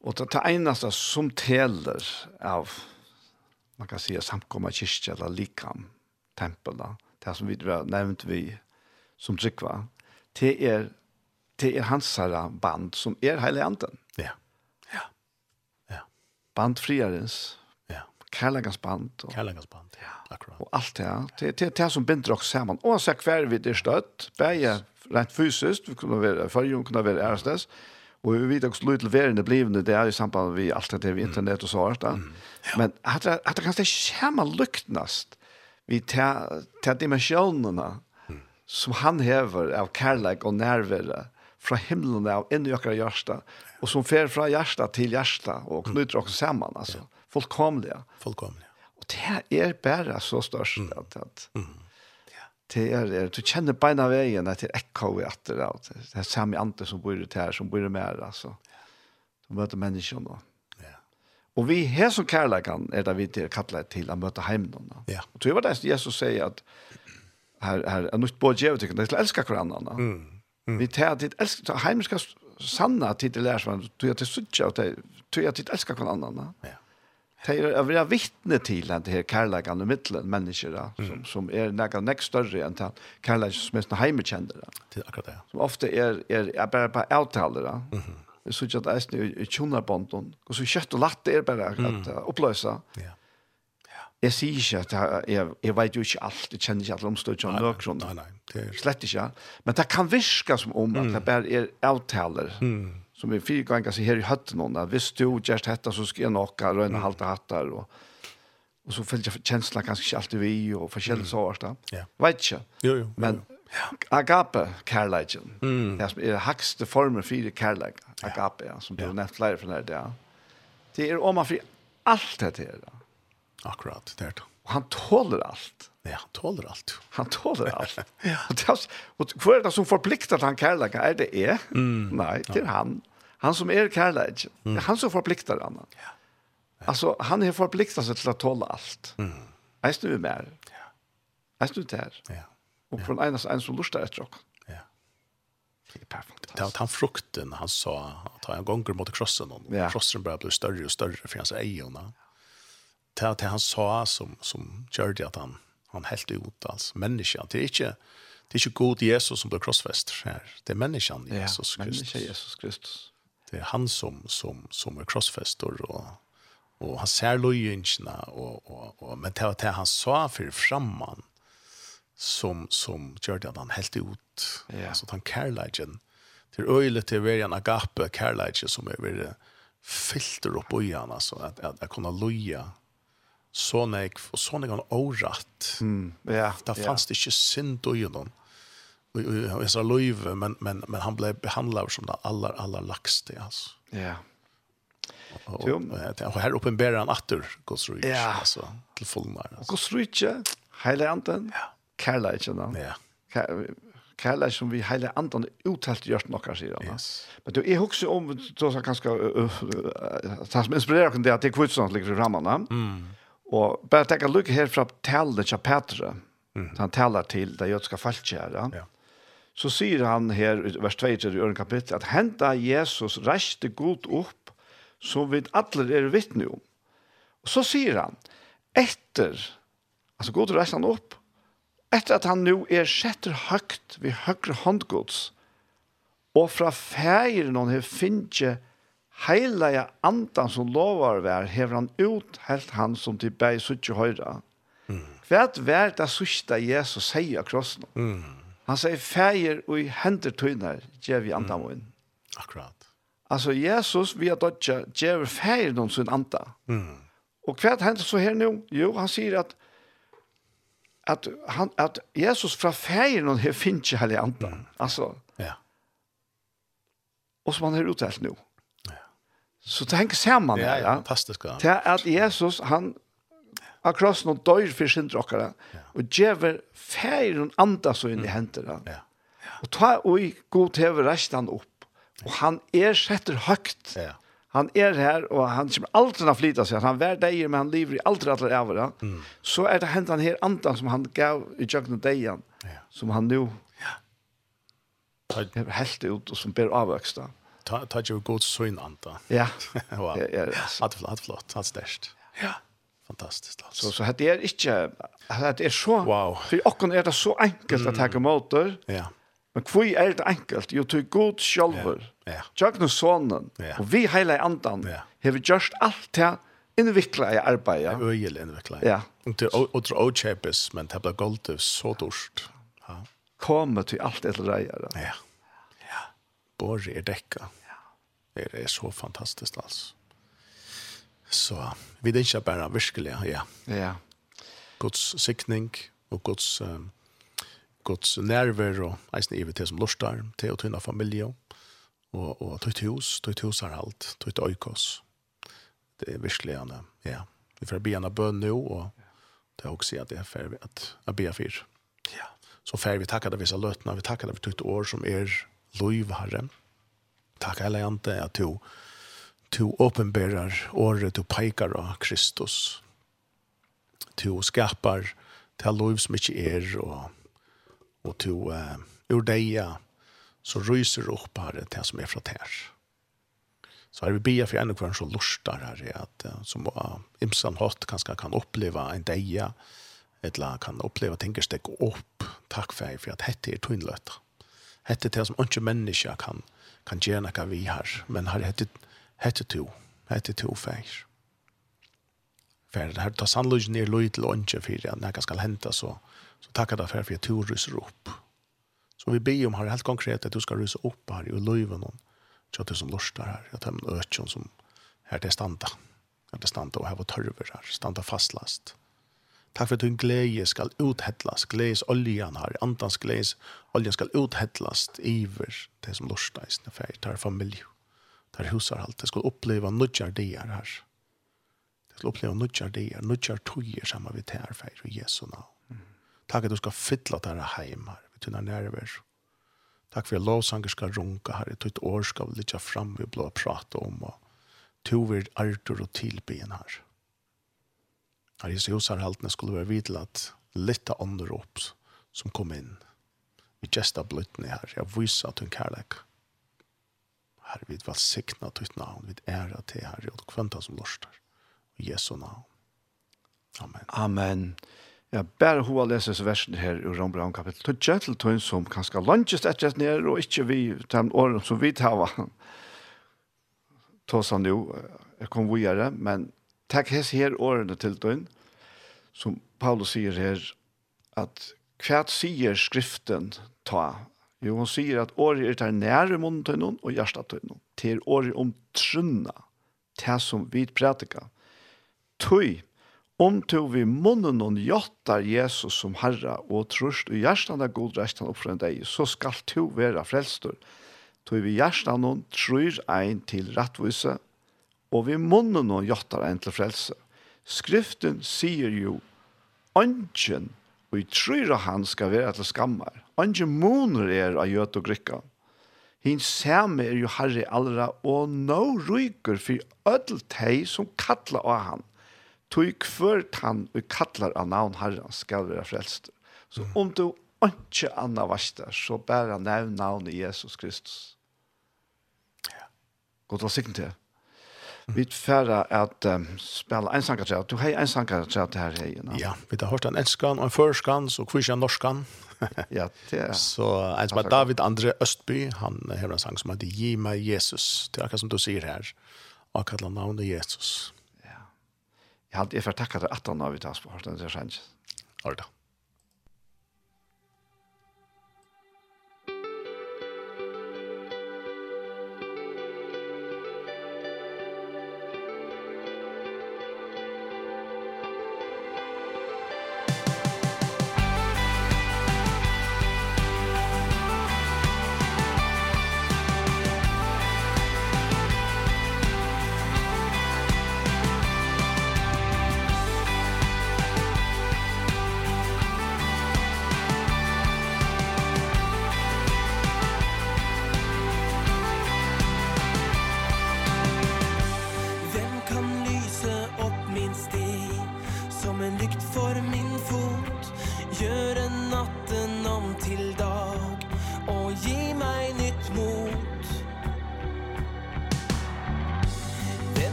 Och det enaste som täller av man kan säga samkomma kyrka eller likam tempel där. Det som vi nämnt vi som tryckva. Det är det är hans band som är hele anden. Ja. Ja. Ja. Band friarens. Ja. Kärlekans band. Och, Kärlekans band. Ja. Akkurat. Och allt det det, Det är det, det som binder oss samman. så hver vi det støtt, bare rent fysiskt, vi kunne være fyrjon, kunne være ærestes, og vi vet også lite verende blivende, det er i samband med alt det vi internet og så alt det. Men at det kanskje kommer lyktnast vi til dimensjonene som han hever av kärlek og nærvere fra himmelen av inn i okkara hjärsta og som fer fra hjärsta til hjärsta og knyter oss sammen, altså. Fullkomliga. Fullkomliga. Og det er bare så størst at, at mm det er, er du kjenner beina veien at det er ekko i atter av. Det er samme andre som bor ut her, som bor mer, altså. Du møter mennesker nå. Ja. Og vi her som kærleikene er det vi til kattler til å møte heimen. Ja. Og tror jeg var det Jesus sier at her, her er nytt både djevet, det er til å elske hverandre. Mm. Mm. Vi tar til elske, heimen skal sanna til det lærer seg, du er til suttje, og tror er til elske hverandre. Ja det er å være vittne til at det her kærleggen og middelen mennesker som, som er noe nek større enn til kærleggen som er heimekjendere. Det er akkurat det. Som ofte er, er, er bare på avtalere. Mm -hmm. Jeg synes at det er i tjonarbånden, og så kjøtt og latt er bare at mm. oppløse. Ja. Jeg sier ikke at jeg, jeg, jeg vet jo ikke alt, jeg kjenner ikke alle omstøtjene og sånn. Nei, nei. Det er... Slett ikke. Men det kan virke som om at det bare er avtaler. Mm som vi fyra ganger sier här i høtten hon at hvis du just dette, så skal jeg nok och en halte hattar och och så fällt jag känslan kanske ikke alltid vi og förskälla så vart det. Ja. Vet ikke. Jo jo. Men agape kärleken. Mm. Det er hakste former for kärlek. Agape ja, som du nämnt lära från det där. Det är om man för allt det där. Akkurat det er det. Og han tåler allt. Ja, han tåler allt. Han tåler allt. ja. Och det er, og hva er det som förpliktar han kärleken? Er det är? Mm. Nej, det er han. Ja. Han som är kärlek. Mm. Han som förpliktar annan. Ja. ja. Alltså han är förpliktad sig att tåla allt. Mm. Jag snur mer. Ja. Jag snur där. Ja. Och från ja. en, en som lustar etter rock. Ja. Det er perfekt. Det var han frukten han sa at han gonger mot krossen og ja. krossen började bli större och större för hans egna. Det var det han sa som, som gjorde att han, han helt ut alls. Människan, det er inte det er ikke god Jesus som blir krossfäst här. Det är människan Jesus Kristus. Ja, människan Jesus Kristus det er han som som som är crossfester och och han ser lojinchna och och och men det var han sa för framman som som gjorde at han helt ut yeah. alltså han øyelig til å være en agape Carligen som er veldig filter upp och igen alltså att kunne løye kunna loja og och sånig han orätt mm ja yeah, fanns yeah. det ikke synd i ju någon i Esra Löjve, men, men, men han blev behandlad som det allra, allra laxte, alltså. Ja. Och, och, här uppenbärar han attor Guds rike, ja. alltså, till fullnar. Alltså. Guds rike, hela anden, ja. kärleken. Ja. Kärlek som vi hela anden uttalt gjort några sidan. Yes. Men du, jag också om, så så ganska, uh, som inspirerar kunde det att det är kvitsans ligger framme. Mm. Och bara tänka lycka här från talet till Petra. Mm. Han talar till det jötska falskjära. Ja så sier han her, vers 2 i øren kapittel, at henta Jesus reiste god opp, som vi alle er vittne om. Og så sier han, etter, altså god reiste han opp, etter at han nå er setter høgt ved høyre håndgods, og fra feiren han har finnet heilige andan som lovar vær, hever han ut helt han som til bæg suttje høyre. Mm. Hva er det sørste Jesus sier av krossen? Mm. Han sier, feir og i hender tøyner, gjør vi anta moen». Mm. Akkurat. Altså, Jesus, vi har dødja, gjør feir noen sin anta. Mm. Og hva hender så her nå? Jo, han sier at, at, han, at Jesus fra feir noen her finner ikke hele anta. Mm. Altså, ja. og som han har uttalt nå. Ja. Så det henger sammen. Ja, ja, fantastisk. Ja. Til at Jesus, han av krossen og døyr for sindre okkara, og djever feir og andas så inn i hendene. Ja. Og ta oi god hever resten opp, og han er setter høgt. Ja. Han er her, og han kommer aldri å flytta seg. Han er deier, men han lever i aldri alle æver. Mm. Så er det hendt han her andan som han gav i jøkken og deian, ja. som han nu ja. helt ut, og som ber avvøkst ta ta ju god søgn anta. Ja. wow. Ja, ja. Hatt flott, hatt flott, hatt størst. Ja fantastiskt alltså. Så så hade det inte att det är så wow. för och kan är det så enkelt att ta motor. Ja. Men kvui er det enkelt, jo til god sjálfur, Ja. Jag tjøkne sonen, Ja. og vi hela andan, Ja. Har vi gjørst alt til innvikla i arbeidet. Det er øyel Och ja. Og til åtre åkjepes, men det ble goldt så dorsk. Ja. Komme til alt etter reier. Ja. ja. Borge er dekka. Ja. Det er så fantastisk, altså. Så vi det ikke bare virkelig, ja. Ja. Guds sikning og Guds, um, Guds nerver og eisen ivet til som lortar, til å tvinne familie og, og tøyt hus, tøyt hus er alt, tøyt øykos. Det er virkelig, ja. Vi får be henne bøn nå, og det er også at det er ferdig at jeg ber for. Ja. Så ferdig vi takker deg visse løtene, vi takker deg for tøyt år som er lov, Herre. Takk, hele Ante, at du to åpenbärar året du peikar av Kristus. To skapar till lov som ikke er, och, och to uh, ur deia, så ryser upp här det som är från här. Så har vi bia för en och kvarn så lustar här att uh, som uh, imsan hatt kanskje kan uppleva en deja eller kan uppleva tänker opp, upp tack för för att hette är tunnlöta. Hette det som inte människa kan kan göra något vi har, men har hette hette to, hette to færs. Fær det her, ta sannløyge ned løy til åndsje for at når skal hente, så, så takker det for at jeg to ryser opp. Så vi ber om her helt konkret at du skal ryse upp her i løyven noen, så det som lorster her, at de økjen som her til standa, her til standa og her var tørver her, standa fastlast. Takk for at din glede skal uthettlas, gledes oljan her, Antans gledes oljan skal uthettlas iver det som lorster i sin fær, tar familie där husar allt. Det skulle uppleva nudjar dier här. Det skulle uppleva nudjar dier, nudjar tojer samma tar feir i Jesu namn. Mm. Tack att du ska fylla det här hemma här vid dina nerver. Tack för att lovsanger ska runka här. Det ett år ska vi ligga fram och blå prata om och tover artur och tillben här. Här i husar allt när skulle vara vid att lite ånder upp som kom in. Vi gästa blötning här. Jag visar att hon kärlek. Mm Herre, vi vil sikna ditt navn, vi æra til Herre, og kvanta som lorstar. I Jesu navn. Amen. Amen. Ja, bare hoa leses versen her i Rombrand kapittel 12 til tøyen som kanskje lunges etter ned, og ikke vi til åren som vi tar, tås han jo, jeg kom videre, men takk hes her årene til tøyen, som Paulus sier her, at hva sier skriften ta Jo, hon sier at året er til nære munnen til noen og hjertet til noen. Til året om trunna, til som vi prætika. Tøy, om to vi munnen og jottar Jesus som herra og trøst og hjertet er god resten opp for en deg, så skal to være frelstor. Tøy vi hjertet noen trur ein til rettvise, og vi munnen og jottar ein til frelse. Skriften sier jo, «Ongen, og i tryra han skal være til skammar Ange moner er av gjøt og grikka. Hin samme er jo herre allra, og nå ryker for ødel teg som kattla av han. Tøy kvørt han og kattlar av navn herren skal være frelst. Så om du ikke anna vastar, så bæra nevn navnet Jesus Kristus. Ja. Godt å sikkert til. Vi færre at um, spela en sankartræt. Du har en sankartræt her hei. No? Ja, vi har hørt en enskan og en førskan, så kvisja norskan. [LAUGHS] ja, det er. Så en som er David Andre Østby, han har en sang som heter Gi meg Jesus. Det er akkurat som du sier her. Akkurat navnet Jesus. Ja. Jeg har jeg får takka deg at han har vi tatt på hørt den, det er sant.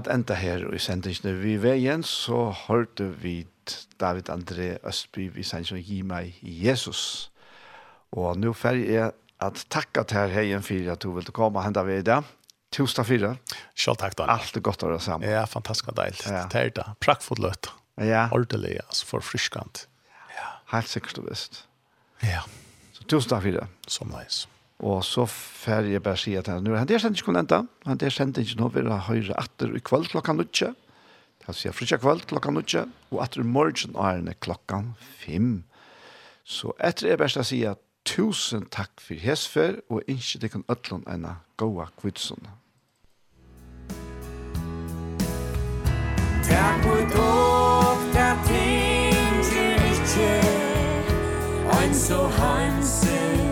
at enda her i sendingene vi veien, så hørte vi David André Østby vi sendte som gi meg Jesus. Og nå ferdig er at takka til her heien for at du vil komme og hente ved det. Tusen fire. Selv takk Daniel. Alt er godt å være sammen. Ja, fantastisk og deilig. Ja. Det er det. Prakkfullt løtt. Ja. Ordelig, altså for friskant. Ja. Helt sikkert du visst. Ja. Så tusen takk for det. Så nice. Og så fer jeg bare si at henne, han der sender ikke kun enda, han der sender ikke noe, vi har høyre atter i kveld klokka nødtje, han sier frutja kveld klokka nødtje, og atter i morgen er det klokka fem. Så etter jeg bare at tusen takk for hesfer, og ikke det kan ødlån enn gåa kvidsene. Takk for dog, takk ting, ikke, ein så hansen,